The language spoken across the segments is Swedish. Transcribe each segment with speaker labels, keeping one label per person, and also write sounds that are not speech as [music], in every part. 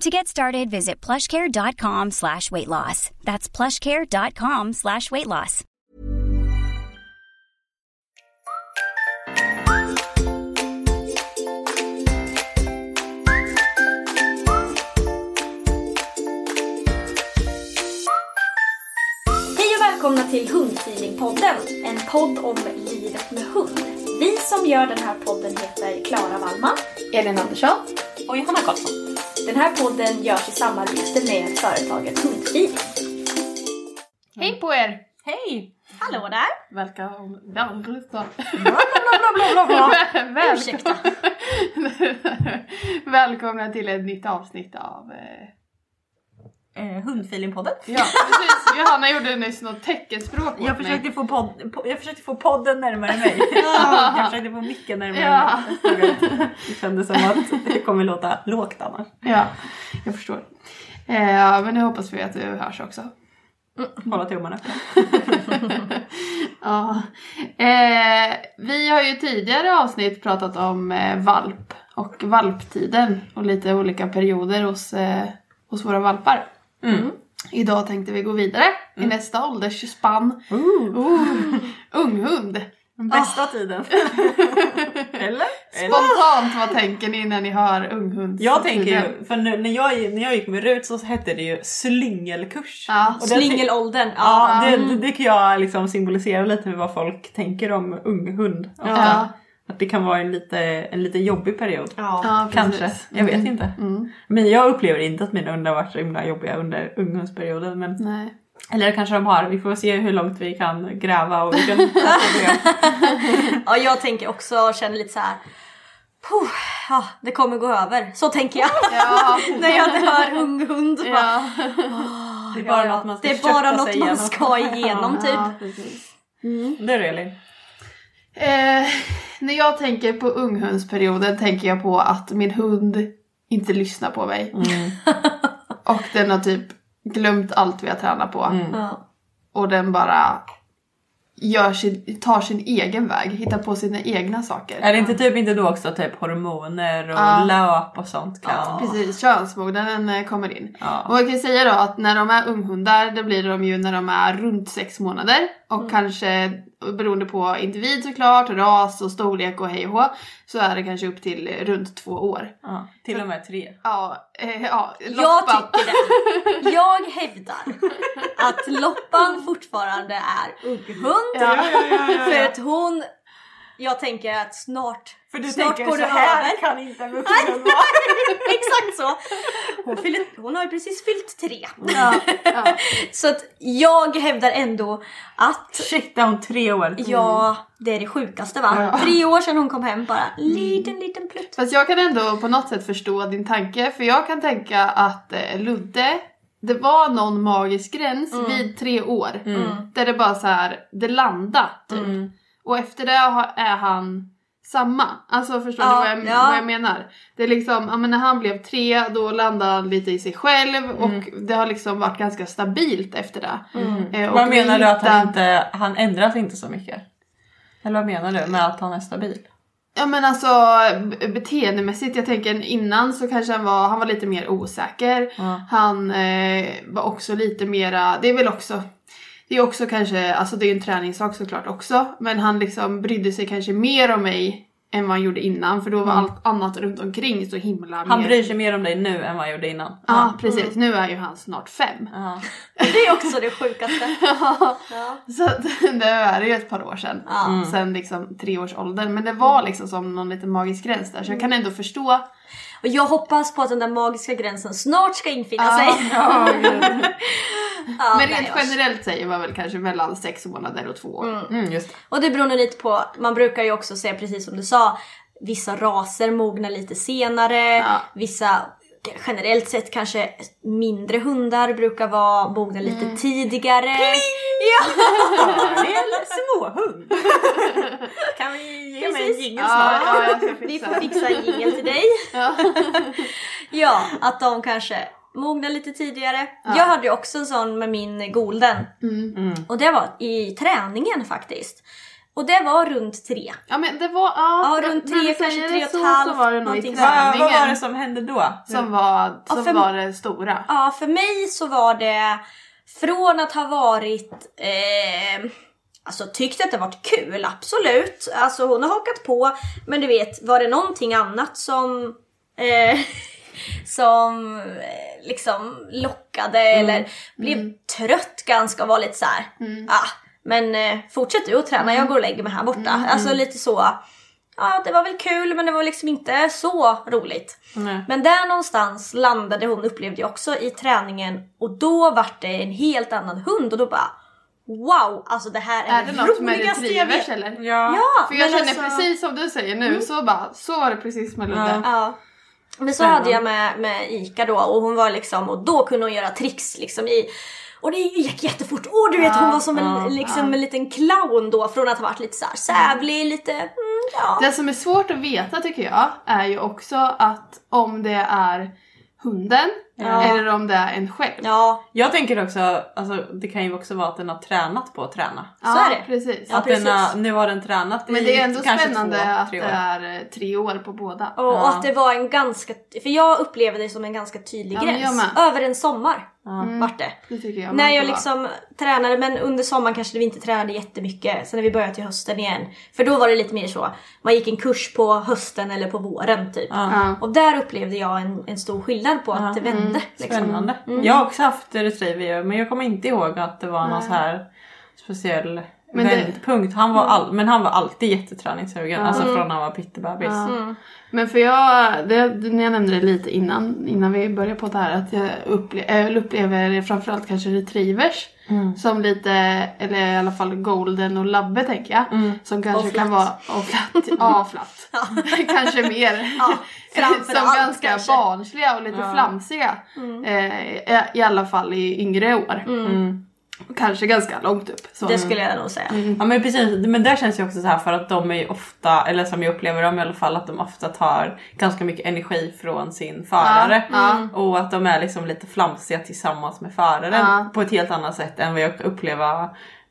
Speaker 1: To get started, visit plushcare.com slash weight loss. That's plushcare.com slash weight loss.
Speaker 2: Hej och välkomna till Hundfeelingpodden, en podd om livet med hund. Vi som gör den här podden heter Klara Wallman.
Speaker 3: Elin Andersson.
Speaker 2: Och Johanna Karlsson. Den här podden görs i samarbete med företaget Hundfeeling.
Speaker 3: Hej på er!
Speaker 2: Hej! Hallå där!
Speaker 3: Välkommen... [laughs] Välkommen.
Speaker 2: Ursäkta. [laughs]
Speaker 3: Välkomna till ett nytt avsnitt av... Eh...
Speaker 2: Hundfeelingpodden.
Speaker 3: Ja, precis. Johanna gjorde nyss något teckenspråk åt
Speaker 4: Jag försökte,
Speaker 3: mig.
Speaker 4: få podd, po- jag försökte få podden närmare mig. [laughs] jag försökte få micken närmare
Speaker 3: Ja.
Speaker 4: mig. Det kändes som att det kommer låta lågt annars.
Speaker 3: Ja, jag förstår. Eh, men nu hoppas vi att du hörs också.
Speaker 4: Hålla tummarna. [laughs]
Speaker 3: ja. Eh, vi har ju tidigare avsnitt pratat om eh, valp och valptiden och lite olika perioder hos, eh, hos våra valpar.
Speaker 4: Mm.
Speaker 3: Idag tänkte vi gå vidare i nästa åldersspann. [laughs] Unghund.
Speaker 4: Bästa tiden. [laughs] Eller?
Speaker 3: Spontant, vad tänker ni när ni hör unghund?
Speaker 4: Jag tänker ju, för nu, när, jag, när jag gick med Rut så hette det ju slyngelkurs.
Speaker 3: Ja,
Speaker 4: Och den-
Speaker 2: Slingelåldern.
Speaker 4: Ja,
Speaker 3: Ja.
Speaker 4: det, det, det kan jag liksom symbolisera lite med vad folk tänker om ung hund. Ofta.
Speaker 3: Ja.
Speaker 4: Att det kan vara en lite, en lite jobbig period.
Speaker 2: Ja.
Speaker 4: Kanske, jag vet inte.
Speaker 3: Mm.
Speaker 4: Men jag upplever inte att mina hundar varit så himla jobbiga under unghundsperioden. Men,
Speaker 3: Nej.
Speaker 4: eller kanske de har, vi får se hur långt vi kan gräva och vilken [laughs] [laughs]
Speaker 2: ja, jag tänker också, känner lite så här. "Puh, Ja, det kommer gå över. Så tänker jag.
Speaker 3: Ja. [laughs]
Speaker 2: när jag hör ung hund. bara,
Speaker 3: Ja.
Speaker 4: Det är bara
Speaker 2: ja,
Speaker 4: något man ska
Speaker 2: det är bara något man
Speaker 4: igenom.
Speaker 2: ska igenom typ.
Speaker 4: Det är det Elin.
Speaker 3: Eh, när jag tänker på unghundsperioden tänker jag på att min hund inte lyssnar på mig.
Speaker 4: Mm. [laughs]
Speaker 3: Och den har typ glömt allt vi har tränat på.
Speaker 4: Mm.
Speaker 3: Och den bara gör sin, tar sin egen väg, hittar på sina egna saker.
Speaker 4: Är det inte typ inte då också typ hormoner och
Speaker 3: Ja.
Speaker 4: löp och sånt kan?
Speaker 3: Ja, precis. Könsmognaden eh, kommer in.
Speaker 4: Ja.
Speaker 3: Och jag kan säga då att när de är unghundar, det blir de ju när de är runt sex månader. Och kanske beroende på individ såklart, ras och storlek och hej och hå, så är det kanske upp till runt två år.
Speaker 4: Ja, till och med tre.
Speaker 3: Ja, eh, ja
Speaker 2: Jag tycker det. [laughs] Jag hävdar att Loppan fortfarande är unghund.
Speaker 3: Ja,
Speaker 2: För att hon, jag tänker att snart,
Speaker 4: För du
Speaker 2: snart
Speaker 4: tänker
Speaker 2: går
Speaker 4: så
Speaker 2: det
Speaker 4: här
Speaker 2: över.
Speaker 4: kan inte en vuxen vara. [laughs]
Speaker 2: Exakt så. Hon, fyller, hon har ju precis fyllt tre.
Speaker 3: Ja, ja. [laughs]
Speaker 2: Så att jag hävdar ändå att
Speaker 4: Shit, hon tre år?
Speaker 2: ja, det är det sjukaste va?
Speaker 3: Ja.
Speaker 2: Tre år sedan hon kom hem bara. Liten, liten plutt.
Speaker 3: Fast jag kan ändå på något sätt förstå din tanke, för jag kan tänka att eh, Ludde det var någon magisk gräns
Speaker 2: Mm.
Speaker 3: vid tre år. Där det bara så här, det landade typ.
Speaker 4: Mm.
Speaker 3: Och efter det är han samma. Alltså förstår
Speaker 2: Ja,
Speaker 3: ni vad jag,
Speaker 2: ja.
Speaker 3: vad jag menar? Det är liksom, ja men när han blev tre då landade han lite i sig själv och det har liksom varit ganska stabilt efter det. Eh, och
Speaker 4: Vad menar du att han inte, han ändras inte så mycket? Eller vad menar du med att han är stabil?
Speaker 3: Ja men alltså beteendemässigt, jag tänker innan så kanske han var, han var lite mer osäker.
Speaker 4: Ja.
Speaker 3: Han eh, var också lite mera, det är väl också det är också kanske, alltså det är en träningssak såklart också, men han liksom brydde sig kanske mer om mig än vad han gjorde innan för då var allt annat runt omkring så himla
Speaker 4: Han
Speaker 3: mer...
Speaker 4: bryr sig mer om dig nu än vad han gjorde innan.
Speaker 3: Ja precis, nu är ju han snart fem.
Speaker 4: Ja.
Speaker 2: Det är också det sjukaste. [laughs] Ja.
Speaker 3: Så [laughs] det är ju ett par år sedan.
Speaker 2: Ja.
Speaker 3: Sen liksom treårsåldern. Men det var liksom som någon liten magisk gräns där så jag kan ändå förstå
Speaker 2: Och jag hoppas på att den där magiska gränsen snart ska infinna sig.
Speaker 3: gud. [laughs]
Speaker 2: Ja,
Speaker 3: Men rent generellt säger man väl kanske mellan sex månader och två år.
Speaker 4: Mm, just det.
Speaker 2: Och det beror nog lite på, man brukar ju också säga precis som du sa, vissa raser mognar lite senare,
Speaker 3: Ja.
Speaker 2: vissa generellt sett kanske mindre hundar brukar vara mogna lite
Speaker 3: Mm.
Speaker 2: tidigare. Ja! [laughs]
Speaker 4: Fördel småhund. [laughs] Kan vi ge mig en jingel
Speaker 3: Ja,
Speaker 4: snart?
Speaker 3: ja, ska
Speaker 2: Vi får fixa en jingel till dig. [laughs]
Speaker 3: Ja.
Speaker 2: Ja, att de kanske mognar lite tidigare. Jag hade ju också en sån med min golden.
Speaker 4: Mm.
Speaker 2: Och det var i träningen faktiskt. Och det var runt tre.
Speaker 3: ja men det var, ja,
Speaker 2: Ja, runt tre, kanske tre och
Speaker 3: så,
Speaker 2: ett halvt,
Speaker 3: Så var det nog i
Speaker 2: någonting
Speaker 3: träningen
Speaker 4: Vad, vad var det som hände då?
Speaker 3: som, var,
Speaker 2: Ja,
Speaker 3: som
Speaker 2: för-
Speaker 3: var det stora.
Speaker 2: Ja, för mig så var det från att ha varit eh, Alltså tyckte att det varit kul, absolut. Alltså hon har hakat på. Men du vet, var det någonting annat som eh, som eh, liksom lockade eller blev trött ganska och var lite så här. Ah, men eh, fortsätt du att träna, jag går och lägger mig här borta. Alltså lite så. Ja, det var väl kul men det var liksom inte så roligt.
Speaker 4: Nej.
Speaker 2: Men där någonstans landade hon upplevde jag också i träningen och då vart det en helt annan hund och då bara Wow, alltså det här är,
Speaker 3: Är det något med retrievers eller?
Speaker 4: Ja.
Speaker 2: Ja,
Speaker 3: För jag känner
Speaker 2: alltså-
Speaker 3: precis som du säger nu, så bara, så var det precis med Ludde.
Speaker 4: Ja.
Speaker 2: Men så hade jag med, med Ika då och hon var liksom och då kunde hon göra tricks liksom i och det gick jättefort. Och du vet hon var som en, liksom, en liten clown då från att ha varit lite så här sävlig, lite mm, ja.
Speaker 3: Det som är svårt att veta tycker jag är ju också att om det är hunden
Speaker 2: Ja.
Speaker 3: eller om det är en själv.
Speaker 2: Ja,
Speaker 4: Jag tänker också, alltså, det kan ju också vara att den har tränat på att träna.
Speaker 2: så är det.
Speaker 3: Precis.
Speaker 2: Ja,
Speaker 4: att den
Speaker 2: precis.
Speaker 4: har, nu har den tränat
Speaker 3: Men det är ändå spännande
Speaker 4: två,
Speaker 3: att det är eh, tre år på båda.
Speaker 2: Och, och att det var en ganska, för jag upplevde det som en ganska tydlig gräns.
Speaker 3: med.
Speaker 2: Över en sommar
Speaker 4: Ja.
Speaker 2: vart det.
Speaker 3: Det jag.
Speaker 2: När jag liksom tränade, men under sommaren kanske vi inte tränade jättemycket. Sen när vi började till hösten igen. För då var det lite mer så. Man gick en kurs på hösten eller på våren typ.
Speaker 3: Ja.
Speaker 2: Och där upplevde jag en, en stor skillnad på att det vände. Liksom.
Speaker 4: Spännande. Jag har också haft retriever men jag kommer inte ihåg att det var någon så här speciell
Speaker 3: Men det-
Speaker 4: vändpunkt. Han var all, men han var alltid jätteträningssugen. Alltså från när han var pyttebebis.
Speaker 3: Ja. Men för jag, det, när jag nämnde det lite innan, innan vi började på det här, att jag upple- jag upplever framförallt kanske retrievers som lite, eller i alla fall golden och labbe tänker jag. Som kanske kan vara, och flatt, ja flatt. [laughs] [laughs] kanske mer.
Speaker 2: Ja, [laughs]
Speaker 3: som ganska
Speaker 2: kanske.
Speaker 3: barnsliga och lite flamsiga. Eh, i, I alla fall i yngre år. Kanske ganska långt upp. Så.
Speaker 2: Det skulle jag nog säga.
Speaker 4: Ja men precis, men där känns ju också så här för att de är ju ofta, eller som jag upplever dem i alla fall, att de ofta tar ganska mycket energi från sin förare.
Speaker 3: Ja,
Speaker 4: Och att de är liksom lite flamsiga tillsammans med föraren
Speaker 3: Ja.
Speaker 4: på ett helt annat sätt än vad jag upplever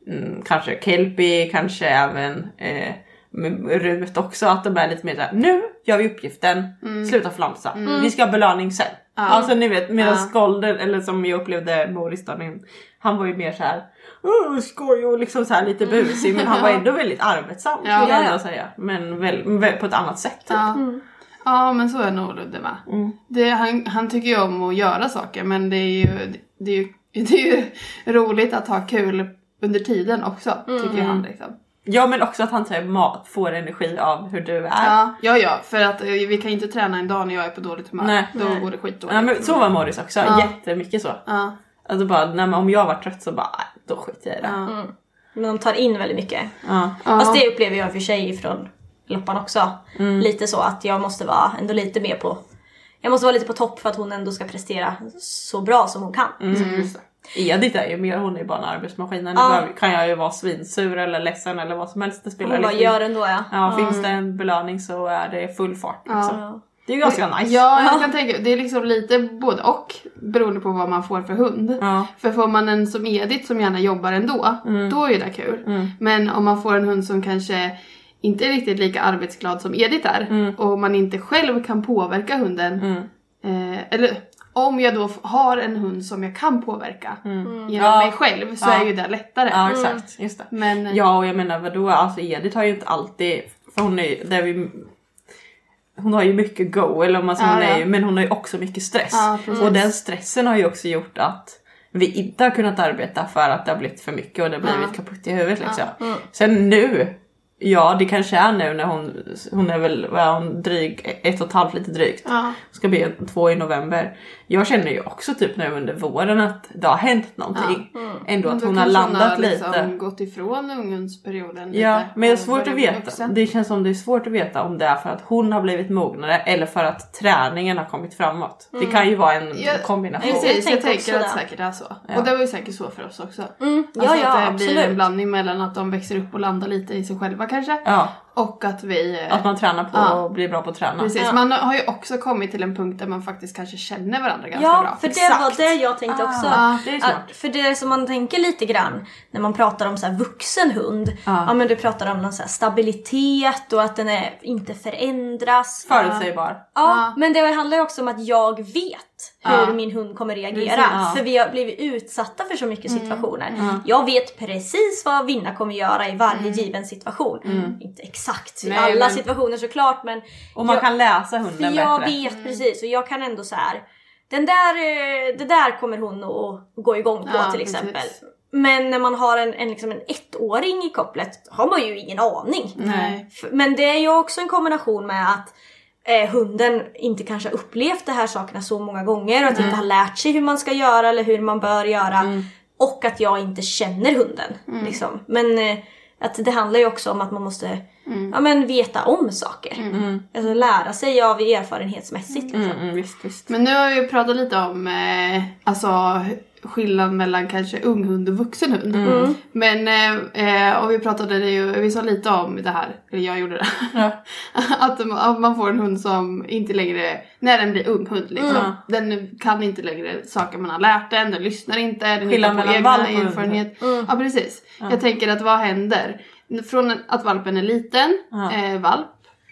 Speaker 4: mm, kanske Kelpie, kanske även eh, med Rut också. Att de är lite mer såhär, nu gör vi uppgiften, sluta flamsa. Vi ska ha belöning sen. Alltså ni vet medan
Speaker 3: Ja.
Speaker 4: Golden, eller som jag upplevde Boris då, han var ju mer såhär oh, skoj och liksom så här lite busig men han var ändå väldigt arbetsam
Speaker 3: Ja.
Speaker 4: skulle jag
Speaker 2: Ja,
Speaker 4: ändå
Speaker 2: ja.
Speaker 4: säga. Men väl, väl, på ett annat sätt. Typ.
Speaker 3: Ja. ja men så är nog Ludde med. Det, han, han tycker ju om att göra saker men det är ju, det är ju, [laughs] det är ju roligt att ha kul under tiden också tycker han liksom.
Speaker 4: Ja men också att han typ mat får energi av hur du är.
Speaker 3: Ja, ja, ja, för att eh, vi kan inte träna en dag när jag är på dåligt humör.
Speaker 4: Nej.
Speaker 3: Då
Speaker 2: Nej.
Speaker 3: går det skitdåligt.
Speaker 4: Ja, men så var Morris också,
Speaker 3: Ja.
Speaker 4: jättemycket så.
Speaker 3: Ja,
Speaker 4: Alltså bara, nej, men om jag var trött så bara, då skiter jag i det.
Speaker 3: ja.
Speaker 2: Men de tar in väldigt mycket.
Speaker 4: Ja.
Speaker 3: Ja.
Speaker 2: Fast det upplever jag för sig från loppan också. Lite så att jag måste vara ändå lite mer på jag måste vara lite på topp för att hon ändå ska prestera så bra som hon kan.
Speaker 4: Mm, just det. Edith är ju mer, hon är ju bara en arbetsmaskin.
Speaker 2: Ja.
Speaker 4: behöver- kan jag ju vara svinsur eller ledsen eller vad som helst. Det spelar
Speaker 2: Hon bara
Speaker 4: liksom
Speaker 2: gör ändå ja.
Speaker 4: Ja, finns det en belöning så är det full fart. Liksom.
Speaker 2: Ja.
Speaker 4: Det är ju ganska nice.
Speaker 3: Ja, jag kan tänka det är liksom lite både och beroende på vad man får för hund.
Speaker 4: Ja.
Speaker 3: För får man en som Edith som gärna jobbar ändå,
Speaker 4: Mm.
Speaker 3: då är det kul. Men om man får en hund som kanske inte är riktigt lika arbetsglad som Edith är
Speaker 4: Mm.
Speaker 3: och man inte själv kan påverka hunden. Eh, eller om jag då har en hund som jag kan påverka genom
Speaker 4: Ja.
Speaker 3: mig själv så
Speaker 4: Ja.
Speaker 3: är ju det lättare.
Speaker 4: Ja exakt, just det.
Speaker 3: Men
Speaker 4: Ja och jag menar vadå, alltså Edith har ju inte alltid, för hon är ju, där vi, hon har ju mycket go eller om man säger,
Speaker 3: Ja,
Speaker 4: hon är
Speaker 3: ja.
Speaker 4: ju, men hon har ju också mycket stress.
Speaker 3: Ja,
Speaker 4: och den stressen har ju också gjort att vi inte har kunnat arbeta för att det har blivit för mycket och det har blivit kaputt i huvudet liksom. Sen nu, ja det kanske är nu när hon, hon är väl, vad är hon, dryg, ett och ett halvt lite drygt.
Speaker 3: Ja.
Speaker 4: Ska bli två i november. Jag känner ju också typ nu under våren att det har hänt någonting. Ändå att hon har landat
Speaker 3: liksom
Speaker 4: lite.
Speaker 3: gått ifrån ungdomsperioden
Speaker 4: Ja,
Speaker 3: lite
Speaker 4: men det är svårt att veta.
Speaker 3: vuxen.
Speaker 4: Det känns som det är svårt att veta om det är för att hon har blivit mognare eller för att träningen har kommit framåt. Det kan ju vara en
Speaker 3: Ja,
Speaker 4: kombination.
Speaker 2: Jag
Speaker 3: Precis, jag
Speaker 2: tänker
Speaker 3: tänker att
Speaker 2: det.
Speaker 3: säkert är så.
Speaker 4: Ja.
Speaker 3: Och det var ju säkert så för oss också.
Speaker 2: Mm, ja,
Speaker 3: Alltså
Speaker 2: ja
Speaker 3: att det blir en
Speaker 2: absolut.
Speaker 3: blandning mellan att de växer upp och landar lite i sig själva kanske.
Speaker 4: Ja,
Speaker 3: Och att vi... eh,
Speaker 4: att man tränar på
Speaker 3: Ja.
Speaker 4: och blir bra på att träna.
Speaker 3: Precis,
Speaker 2: Ja.
Speaker 3: man har ju också kommit till en punkt där man faktiskt kanske känner varandra ganska
Speaker 2: Ja,
Speaker 3: bra.
Speaker 2: för det
Speaker 4: Exakt.
Speaker 2: var det jag tänkte också.
Speaker 4: Ah, det är smart.
Speaker 2: Att- för det som man tänker lite grann när man pratar om så här vuxen hund.
Speaker 4: Ja.
Speaker 2: Ja men du pratar om någon så här stabilitet och att den är, inte förändras.
Speaker 4: Förutsägbar.
Speaker 2: Ja, men det handlar ju också om att jag vet hur
Speaker 3: Ja.
Speaker 2: min hund kommer reagera.
Speaker 4: Precis, ja.
Speaker 2: För vi har blivit utsatta för så mycket situationer. Jag vet precis vad Vinna kommer göra i varje given situation. Inte exakt i
Speaker 4: Nej,
Speaker 2: alla
Speaker 4: men-
Speaker 2: situationer såklart men
Speaker 4: Och man
Speaker 2: jag,
Speaker 4: kan läsa
Speaker 2: för
Speaker 4: hunden
Speaker 2: jag
Speaker 4: bättre.
Speaker 2: vet precis och jag kan ändå så här. Den där, eh, det där kommer hon att gå igång på
Speaker 3: Ja,
Speaker 2: till
Speaker 3: precis.
Speaker 2: exempel. Men när man har en, en, liksom en ettåring i kopplet har man ju ingen aning.
Speaker 3: Nej.
Speaker 2: Men det är ju också en kombination med att eh, hunden inte kanske har upplevt de här sakerna så många gånger och att inte har lärt sig hur man ska göra eller hur man bör göra.
Speaker 3: Mm.
Speaker 2: Och att jag inte känner hunden. Liksom. Men eh, att det handlar ju också om att man måste
Speaker 3: Mm.
Speaker 2: ja, men veta om saker. Alltså lära sig av erfarenhetsmässigt. Liksom.
Speaker 4: Mm, mm, visst, visst.
Speaker 3: Men nu har vi ju pratat lite om eh, alltså, skillnad mellan kanske ung hund och vuxen hund.
Speaker 2: Mm.
Speaker 3: Men eh, och vi pratade det ju, vi sa lite om det här, eller jag gjorde det. [laughs] att, man- att man får en hund som inte längre, när den blir ung hund liksom.
Speaker 4: Mm.
Speaker 3: Den kan inte längre saker man har lärt den, den lyssnar inte, den
Speaker 4: Skillnad
Speaker 3: hittar på egna erfarenhet. Ja precis. Jag tänker att vad händer? Från att valpen är liten,
Speaker 4: Ja.
Speaker 3: eh, valp,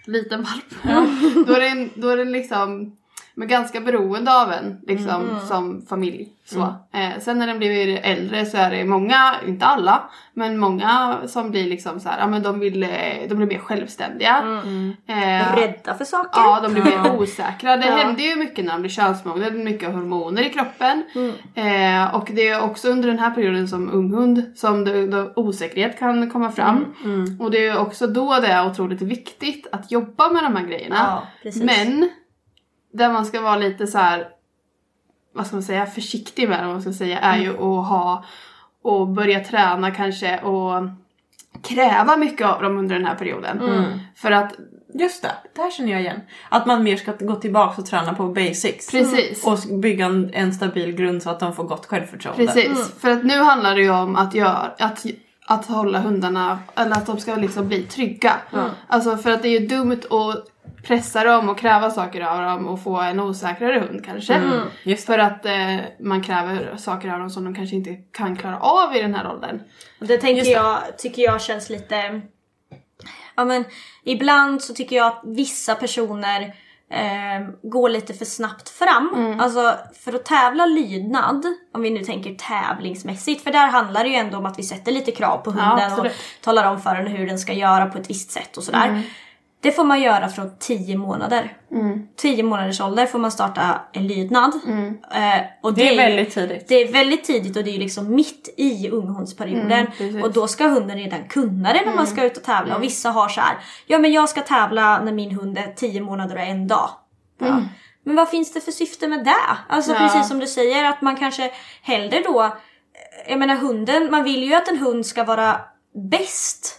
Speaker 3: liten valp. [laughs] då, är den, då är den liksom men ganska beroende av en liksom, som familj. Så. Eh, sen när den blir äldre så är det många, inte alla, men många som blir liksom så här, ja men de, vill, eh, de blir mer självständiga. Eh,
Speaker 2: Rädda för saker.
Speaker 3: Ja, de blir mer osäkra. Det
Speaker 2: Ja.
Speaker 3: händer ju mycket när de blir könsmogna. Det är mycket hormoner i kroppen. Eh, och det är också under den här perioden som unghund som det, det, osäkerhet kan komma fram. Och det är också då det är otroligt viktigt att jobba med de här grejerna.
Speaker 2: Ja.
Speaker 3: Men där man ska vara lite så här, vad ska man säga, försiktig med vad man ska säga, är ju att ha och börja träna kanske och kräva mycket av dem under den här perioden. För att
Speaker 4: Just det, det här känner jag igen. Att man mer ska gå tillbaka och träna på basics.
Speaker 3: Precis.
Speaker 4: Och bygga en, en stabil grund så att de får gott självförtroende.
Speaker 3: Precis, för att nu handlar det ju om att, göra, att, att hålla hundarna, eller att de ska liksom bli trygga. Alltså för att det är ju dumt att pressa dem och kräva saker av dem och få en osäkrare hund kanske.
Speaker 4: Just
Speaker 3: För att eh, man kräver saker av dem som de kanske inte kan klara av i den här åldern.
Speaker 2: Det tänker
Speaker 4: Just det.
Speaker 2: jag, tycker jag känns lite... Ja men ibland så tycker jag att vissa personer eh, går lite för snabbt fram. Alltså för att tävla lydnad, om vi nu tänker tävlingsmässigt, för där handlar det ju ändå om att vi sätter lite krav på hunden och
Speaker 3: absolut.
Speaker 2: talar om för den hur den ska göra på ett visst sätt och sådär. Det får man göra från 10 månader. 10 månaders ålder får man starta en lydnad. Eh, och
Speaker 4: Det är
Speaker 2: ju-
Speaker 4: väldigt tidigt.
Speaker 2: det är väldigt tidigt och det är liksom mitt i unghundsperioden.
Speaker 3: precis.
Speaker 2: och då ska hunden redan kunna det när man ska ut och tävla. Och vissa har så här, ja men jag ska tävla när min hund är 10 månader och en dag. Ja. Men vad finns det för syfte med det? Alltså
Speaker 3: Ja.
Speaker 2: precis som du säger att man kanske hellre då, jag menar hunden, man vill ju att en hund ska vara bäst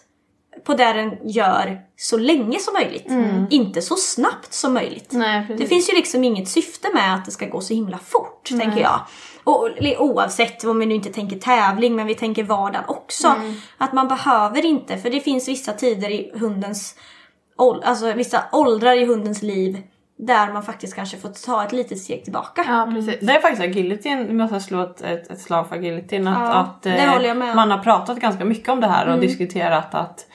Speaker 2: på det den gör så länge som möjligt. Inte så snabbt som möjligt.
Speaker 3: Nej.
Speaker 2: Det finns ju liksom inget syfte med att det ska gå så himla fort, tänker jag. Och, oavsett om vi nu inte tänker tävling, men vi tänker vardagen också. Att man behöver inte, för det finns vissa tider i hundens, alltså vissa åldrar i hundens liv där man faktiskt kanske får ta ett litet steg tillbaka.
Speaker 3: Ja, precis.
Speaker 4: Det är faktiskt agilityn, vi måste slå ett, ett, ett slag för agilityn. Att,
Speaker 2: Ja,
Speaker 4: att,
Speaker 2: det
Speaker 4: eh,
Speaker 2: håller jag med om.
Speaker 4: man har pratat ganska mycket om det här och diskuterat att,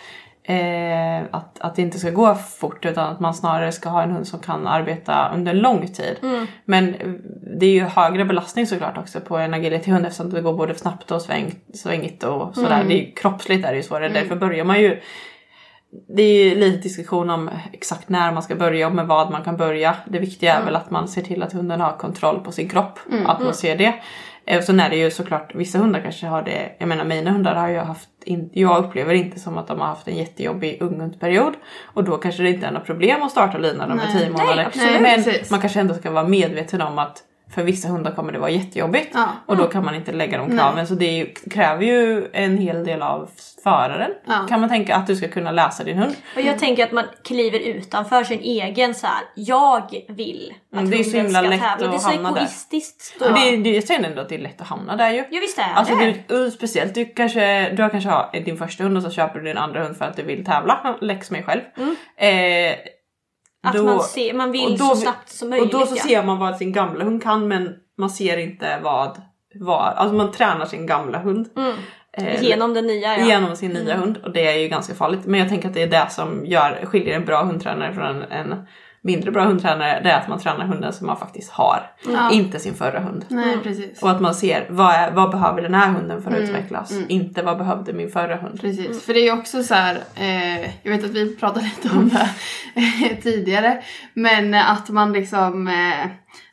Speaker 4: eh, att, att det inte ska gå fort utan att man snarare ska ha en hund som kan arbeta under lång tid. Men eh, det är ju högre belastning såklart också på en agilityhund eftersom det går både snabbt och sväng, svängigt och sådär. Det är ju, kroppsligt är det ju svårare, därför börjar man ju det är ju lite diskussion om exakt när man ska börja och med vad man kan börja. Det viktiga är väl att man ser till att hunden har kontroll på sin kropp. Att man ser det. Eh, Sen är det ju såklart, vissa hundar kanske har det, jag menar mina hundar har ju haft, in, jag upplever inte som att de har haft en jättejobbig unghundsperiod. Och då kanske det inte är något problem att starta lina när de är
Speaker 3: Nej.
Speaker 4: 10 månader.
Speaker 3: absolut.
Speaker 4: Men man kanske ändå ska vara medveten om att för vissa hundar kommer det vara jättejobbigt
Speaker 3: Ja.
Speaker 4: och då kan man inte lägga de kraven. Så det ju, kräver ju en hel del av föraren.
Speaker 3: Ja.
Speaker 4: Kan man tänka att du ska kunna läsa din hund.
Speaker 2: Och jag tänker att man kliver utanför sin egen så här. jag vill att
Speaker 4: Mm, det är så himla lätt att
Speaker 2: Det är så egoistiskt. Då.
Speaker 4: Och det, är- det, jag känner ändå att det är lätt att hamna där ju.
Speaker 2: Ja visst är
Speaker 4: Alltså
Speaker 2: det.
Speaker 4: du, speciellt du kanske, du har kanske har din första hund och så köper du din andra hund för att du vill tävla. Lex mig själv. Eh,
Speaker 2: Mm. Att
Speaker 4: då-
Speaker 2: man, ser, man vill
Speaker 4: då
Speaker 2: så snabbt som möjligt.
Speaker 4: Och då så
Speaker 2: ja.
Speaker 4: ser man vad sin gamla hund kan men man ser inte vad, vad alltså man tränar sin gamla hund. Eh,
Speaker 2: Genom den nya ja.
Speaker 4: genom sin nya
Speaker 2: Mm.
Speaker 4: hund och det är ju ganska farligt. Men jag tänker att det är det som gör, skiljer en bra hundtränare från en, en mindre bra hundtränare. Det är att man tränar hunden som man faktiskt har.
Speaker 3: Ja.
Speaker 4: Inte sin förra hund.
Speaker 3: Nej, precis.
Speaker 4: Och att man ser vad, är, vad behöver den här hunden för att utvecklas. Inte vad behövde min förra hund.
Speaker 3: Precis, för det är ju också så här, eh, jag vet att vi pratade lite om det [laughs] tidigare, men att man liksom eh,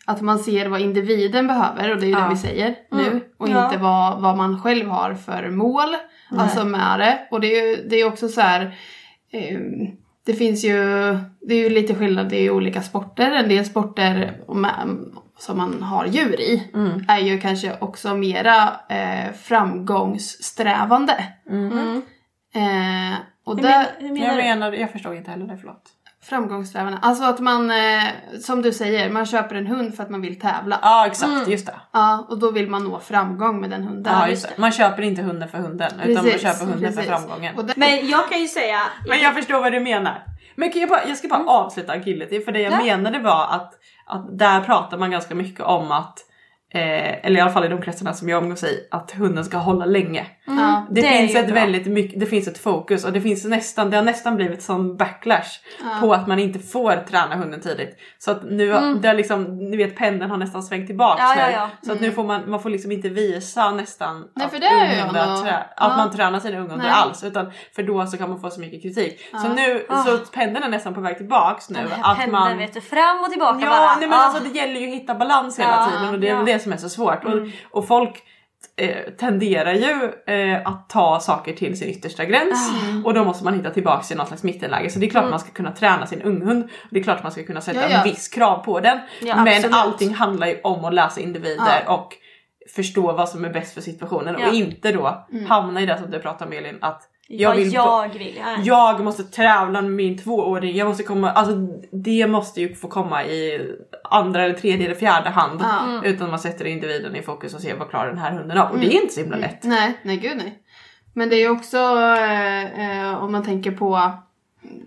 Speaker 3: att man ser vad individen behöver och det är ju
Speaker 4: Ja.
Speaker 3: det vi säger nu och
Speaker 2: Ja.
Speaker 3: inte vad, vad man själv har för mål alltså med det. Och det är ju det är också så här eh, det finns ju, det är ju lite skillnad i olika sporter. En del sporter med, som man har djur i är ju kanske också mera eh, framgångssträvande. Eh, och
Speaker 2: Hur,
Speaker 3: där,
Speaker 2: menar, hur menar
Speaker 4: Jag menar, jag förstår inte heller det, förlåt.
Speaker 3: Framgångssträvande. Alltså att man, eh, som du säger, man köper en hund för att man vill tävla.
Speaker 4: Ja exakt, just det.
Speaker 3: Ja, och då vill man nå framgång med den hunden.
Speaker 4: Ja, just det. Man köper inte hunden för hunden utan man köper hunden för
Speaker 3: precis.
Speaker 4: framgången.
Speaker 3: Och där,
Speaker 2: Men jag kan ju säga...
Speaker 4: Men jag förstår vad du menar. Men kan jag, bara, jag ska bara avsluta agility för det jag menade var att, att där pratar man ganska mycket om att Eh, eller i alla fall i de kretsarna som jag umgås i, att hunden ska hålla länge.
Speaker 3: Ja,
Speaker 4: Det,
Speaker 2: Det
Speaker 4: finns ett
Speaker 2: bra.
Speaker 4: väldigt mycket, det finns ett fokus och det finns nästan, det har nästan blivit som backlash på att man inte får träna hunden tidigt. Så att nu, har- det har liksom, ni vet pendeln har nästan svängt tillbaks
Speaker 2: Ja, ja, ja.
Speaker 4: Så att nu får man, man får liksom inte visa nästan
Speaker 3: Nej,
Speaker 4: att,
Speaker 3: ändå-
Speaker 4: trä, att man tränar sina
Speaker 3: Nej.
Speaker 4: alls. Utan, för då så kan man få så mycket kritik. Så nu, så pendeln är nästan på väg tillbaks nu. Att
Speaker 2: pendeln
Speaker 4: man,
Speaker 2: vet du, fram och tillbaka
Speaker 4: Ja,
Speaker 2: bara.
Speaker 4: nej, men
Speaker 2: Ah.
Speaker 4: alltså det gäller ju att hitta balans hela tiden och det är det som är så svårt. Och, och folk tenderar ju eh, att ta saker till sin yttersta gräns
Speaker 2: Ah.
Speaker 4: och då måste man hitta tillbaks i något slags mittenläge. Så det är klart man ska kunna träna sin unghund. Det är klart man ska kunna sätta
Speaker 3: Ja, ja.
Speaker 4: en viss krav på den.
Speaker 2: Ja,
Speaker 4: men
Speaker 2: absolut.
Speaker 4: allting handlar ju om att läsa individer och förstå vad som är bäst för situationen och inte då hamna i det som du pratar om Elin att jag
Speaker 2: Vad
Speaker 4: vill
Speaker 2: jag vill. Ja.
Speaker 4: jag måste tävla med min tvååring, jag måste komma, alltså det måste ju få komma i andra eller tredje eller fjärde hand.
Speaker 3: Ja.
Speaker 4: Utan man sätter individen i fokus och ser vad klarar den här hunden av. Och det är inte så himla lätt.
Speaker 3: Nej, nej gud nej. Men det är ju också eh, eh, om man tänker på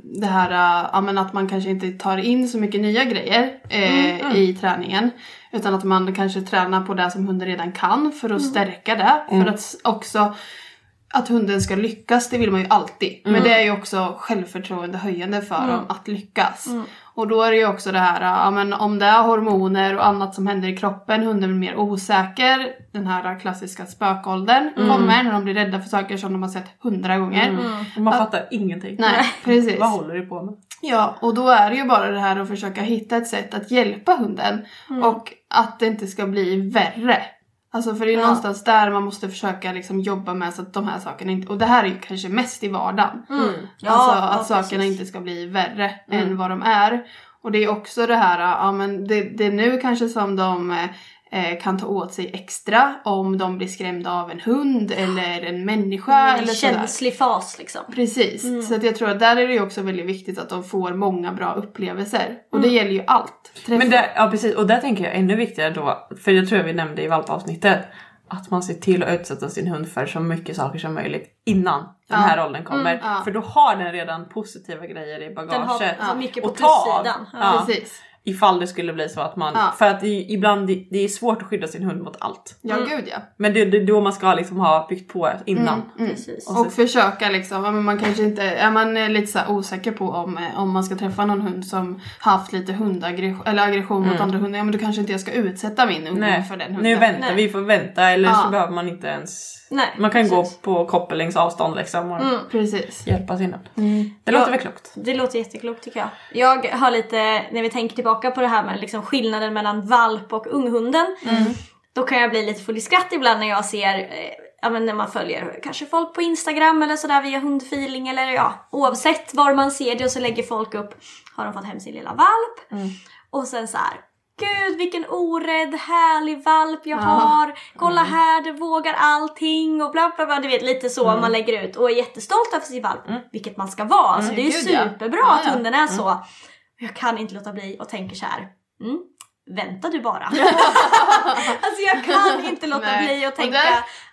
Speaker 3: det här eh, att man kanske inte tar in så mycket nya grejer eh, i träningen. Utan att man kanske tränar på det som hunden redan kan för att stärka det. För att också att hunden ska lyckas, det vill man ju alltid. Men det är ju också självförtroende höjande för dem att lyckas. Och då är det ju också det här, ja men om det är hormoner och annat som händer i kroppen, hunden blir mer osäker, den här klassiska spökåldern kommer när de blir rädda för saker som de har sett hundra gånger.
Speaker 4: Och man fattar ingenting.
Speaker 3: Nej, precis.
Speaker 4: Vad håller du på med?
Speaker 3: Ja, och då är det ju bara det här att försöka hitta ett sätt att hjälpa hunden och att det inte ska bli värre. Alltså för det är ju någonstans där man måste försöka liksom jobba med så att de här sakerna inte, och det här är ju kanske mest i vardagen.
Speaker 2: Ja,
Speaker 3: alltså
Speaker 2: ja,
Speaker 3: att sakerna
Speaker 2: precis.
Speaker 3: inte ska bli värre än vad de är. Och det är också det här, ja men det, det är nu kanske som de eh, kan ta åt sig extra om de blir skrämda av en hund eller en människa
Speaker 2: En
Speaker 3: eller sådär.
Speaker 2: känslig fas liksom.
Speaker 3: Precis, så att jag tror att där är det ju också väldigt viktigt att de får många bra upplevelser. Och det gäller ju allt. Träffa-
Speaker 4: Men där, ja precis, och där tänker jag ännu viktigare då, för jag tror vi nämnde i valpavsnittet, att man ser till att utsätta sin hund för så mycket saker som möjligt innan den här åldern kommer.
Speaker 3: ja.
Speaker 4: För då har den redan positiva grejer i bagaget.
Speaker 2: Den har har mycket på
Speaker 4: att ta av.
Speaker 2: plussidan.
Speaker 4: Ja.
Speaker 3: Precis.
Speaker 4: Ifall det skulle bli så att man,
Speaker 3: Ja.
Speaker 4: för att ibland det, det är svårt att skydda sin hund mot allt.
Speaker 3: Ja, gud ja.
Speaker 4: Men det är då man ska liksom ha byggt på innan.
Speaker 2: Precis.
Speaker 3: Och försöka liksom, man kanske inte, är man eh, lite så osäker på om, eh, om man ska träffa någon hund som haft lite hundaggression eller aggression mot andra hundar, ja men då kanske inte jag ska utsätta min unge för den hunden.
Speaker 4: nu väntar
Speaker 2: Nej.
Speaker 4: vi får vänta eller så
Speaker 3: Ja.
Speaker 4: behöver man inte ens...
Speaker 2: Nej,
Speaker 4: man kan
Speaker 2: precis.
Speaker 4: gå på koppelings avstånd liksom och
Speaker 3: Precis.
Speaker 4: hjälpa sin hund. Det låter
Speaker 2: Ja.
Speaker 4: väl klokt?
Speaker 2: Det låter jätteklokt tycker jag. Jag har lite, när vi tänker tillbaka på det här med liksom skillnaden mellan valp och unghunden. Då kan jag bli lite full i skratt ibland när jag ser, eh, ja men när man följer kanske folk på Instagram eller sådär via hundfeeling eller ja, oavsett var man ser det och så lägger folk upp, har de fått hem sin lilla valp? Och sen så här. Gud vilken orädd härlig valp jag har. Kolla
Speaker 3: Mm.
Speaker 2: här, det vågar allting och bla bla bla. Du vet lite så
Speaker 3: Mm.
Speaker 2: man lägger ut och är jättestolt över sin valp. Vilket man ska vara. Alltså, det är ju superbra
Speaker 3: Ja,
Speaker 2: att hunden är så. Jag kan inte låta bli och tänker så här. Mm, vänta du bara. [laughs] alltså jag kan inte låta bli och tänka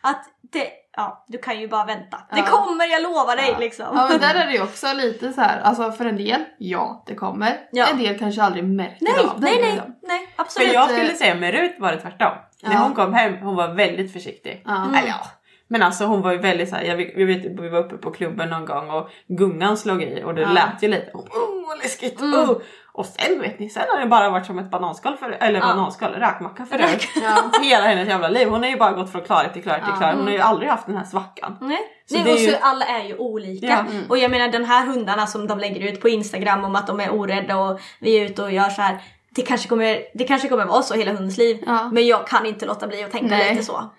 Speaker 2: att det, ja du kan ju bara vänta. Det
Speaker 3: Ja.
Speaker 2: kommer, jag lovar dig liksom.
Speaker 3: Ja men där är det ju också lite så här, alltså för en del, ja det kommer.
Speaker 2: Ja.
Speaker 3: En del kanske aldrig märker
Speaker 2: nej,
Speaker 3: av det.
Speaker 2: nej, nej,
Speaker 3: liksom.
Speaker 2: nej,
Speaker 4: För
Speaker 2: absolut.
Speaker 4: jag skulle säga med Rut var det tvärtom. När
Speaker 3: Ja.
Speaker 4: hon kom hem, hon var väldigt försiktig.
Speaker 3: Ja.
Speaker 4: Eller ja. Men alltså hon var ju väldigt såhär, jag, vi, vet, vi var uppe på klubben någon gång och gungan slog i och det
Speaker 3: Ja.
Speaker 4: lät ju lite. Oh, läskigt! Oh. Och sen vet ni, sen har det bara varit som ett bananskal för, eller
Speaker 2: Ja.
Speaker 4: bananskal, räkmacka för Rut.
Speaker 3: Ja. [laughs]
Speaker 4: Hela hennes jävla liv. Hon har ju bara gått från klarhet till klarhet till
Speaker 3: Ja.
Speaker 4: klarhet. Hon har ju aldrig haft den här svackan.
Speaker 2: Nej,
Speaker 4: Så
Speaker 2: Nej och så
Speaker 4: ju-
Speaker 2: alla är ju olika.
Speaker 4: Ja, mm.
Speaker 2: Och jag menar den här hundarna som de lägger ut på Instagram om att de är orädda och vi är ute och gör så här. Det kanske kommer, det kanske kommer vara så hela hundens liv.
Speaker 3: Ja.
Speaker 2: Men jag kan inte låta bli att tänka
Speaker 3: Nej.
Speaker 2: lite så.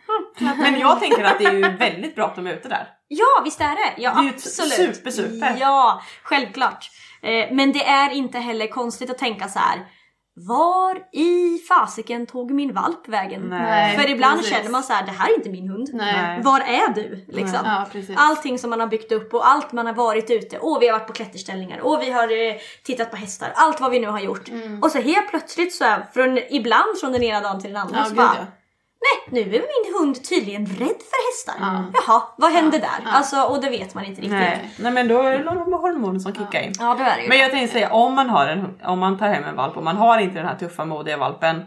Speaker 4: Men jag tänker att det är ju väldigt bra att de är ute där.
Speaker 2: Ja visst är det! Ja
Speaker 4: Det är ju
Speaker 2: absolut.
Speaker 4: super, super.
Speaker 2: Ja, självklart. Eh, men det är inte heller konstigt att tänka så här. Var i fasiken tog min valp vägen?
Speaker 4: Nej,
Speaker 2: För ibland
Speaker 3: precis.
Speaker 2: känner man så här, det här är inte min hund.
Speaker 3: Nej.
Speaker 2: Var är du? Liksom.
Speaker 3: Ja.
Speaker 2: Allting som man har byggt upp och allt man har varit ute och vi har varit på klätterställningar och vi har eh, tittat på hästar. Allt vad vi nu har gjort. Och så helt plötsligt så här, från, ibland från den ena dagen till den andra
Speaker 3: Ja,
Speaker 2: så
Speaker 3: gud,
Speaker 2: bara
Speaker 3: ja.
Speaker 2: Nej, nu är min hund tydligen rädd för hästar.
Speaker 3: Ja.
Speaker 2: Jaha, vad hände där? Alltså, och det vet man inte riktigt.
Speaker 4: Nej. Nej men då är det någon hormon som kickar in.
Speaker 2: Ja, det är det ju.
Speaker 4: Men jag tänkte säga om man har en om man tar hem en valp och man har inte den här tuffa modiga valpen.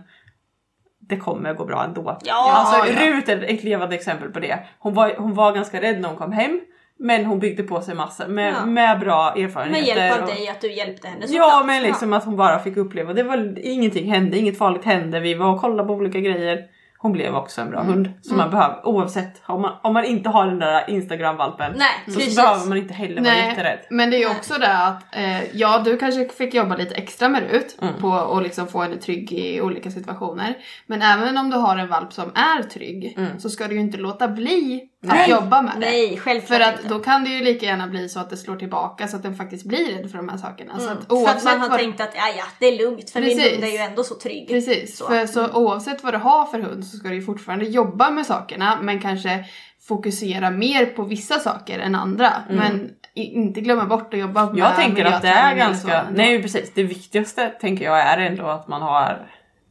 Speaker 4: Det kommer gå bra ändå.
Speaker 2: Ja,
Speaker 4: alltså,
Speaker 3: ja.
Speaker 4: Rut är ett levande exempel på det. Hon var, hon var ganska rädd när hon kom hem. Men hon byggde på sig massor med,
Speaker 2: Ja.
Speaker 4: med bra
Speaker 2: Med
Speaker 4: erfarenheter.
Speaker 2: hjälp av
Speaker 4: och-
Speaker 2: dig att du hjälpte henne
Speaker 4: Ja
Speaker 2: såklart.
Speaker 4: men liksom att hon bara fick uppleva. Det var ingenting hände, inget farligt hände. Vi var och kollade på olika grejer. Hon blev också en bra
Speaker 2: Mm.
Speaker 4: hund som man behöver oavsett. Om man, om man inte har den där Instagram-valpen
Speaker 2: Nej,
Speaker 4: så,
Speaker 2: precis.
Speaker 4: så behöver man inte heller vara jätterädd.
Speaker 3: men det är ju också det att eh, ja, du kanske fick jobba lite extra med Rut
Speaker 4: Mm.
Speaker 3: på att liksom få henne trygg i olika situationer. Men även om du har en valp som är trygg
Speaker 4: Mm.
Speaker 3: så ska du ju inte låta bli att
Speaker 2: Nej.
Speaker 3: jobba med det.
Speaker 2: Nej,
Speaker 3: För att
Speaker 2: inte.
Speaker 3: då kan det ju lika gärna bli så att det slår tillbaka så att den faktiskt blir rädd för de här sakerna. Så att
Speaker 2: Mm. För att man har
Speaker 3: vad,
Speaker 2: tänkt att ja, ja, det är lugnt för min
Speaker 3: Precis.
Speaker 2: hund är ju ändå så trygg.
Speaker 3: Precis,
Speaker 2: Så.
Speaker 3: för så oavsett vad du har för hund så ska du ju fortfarande jobba med sakerna men kanske fokusera mer på vissa saker än andra. Men i- inte glömma bort att jobba med
Speaker 4: Mm. Jag tänker att det är ganska, nej precis, det viktigaste tänker jag är ändå att man har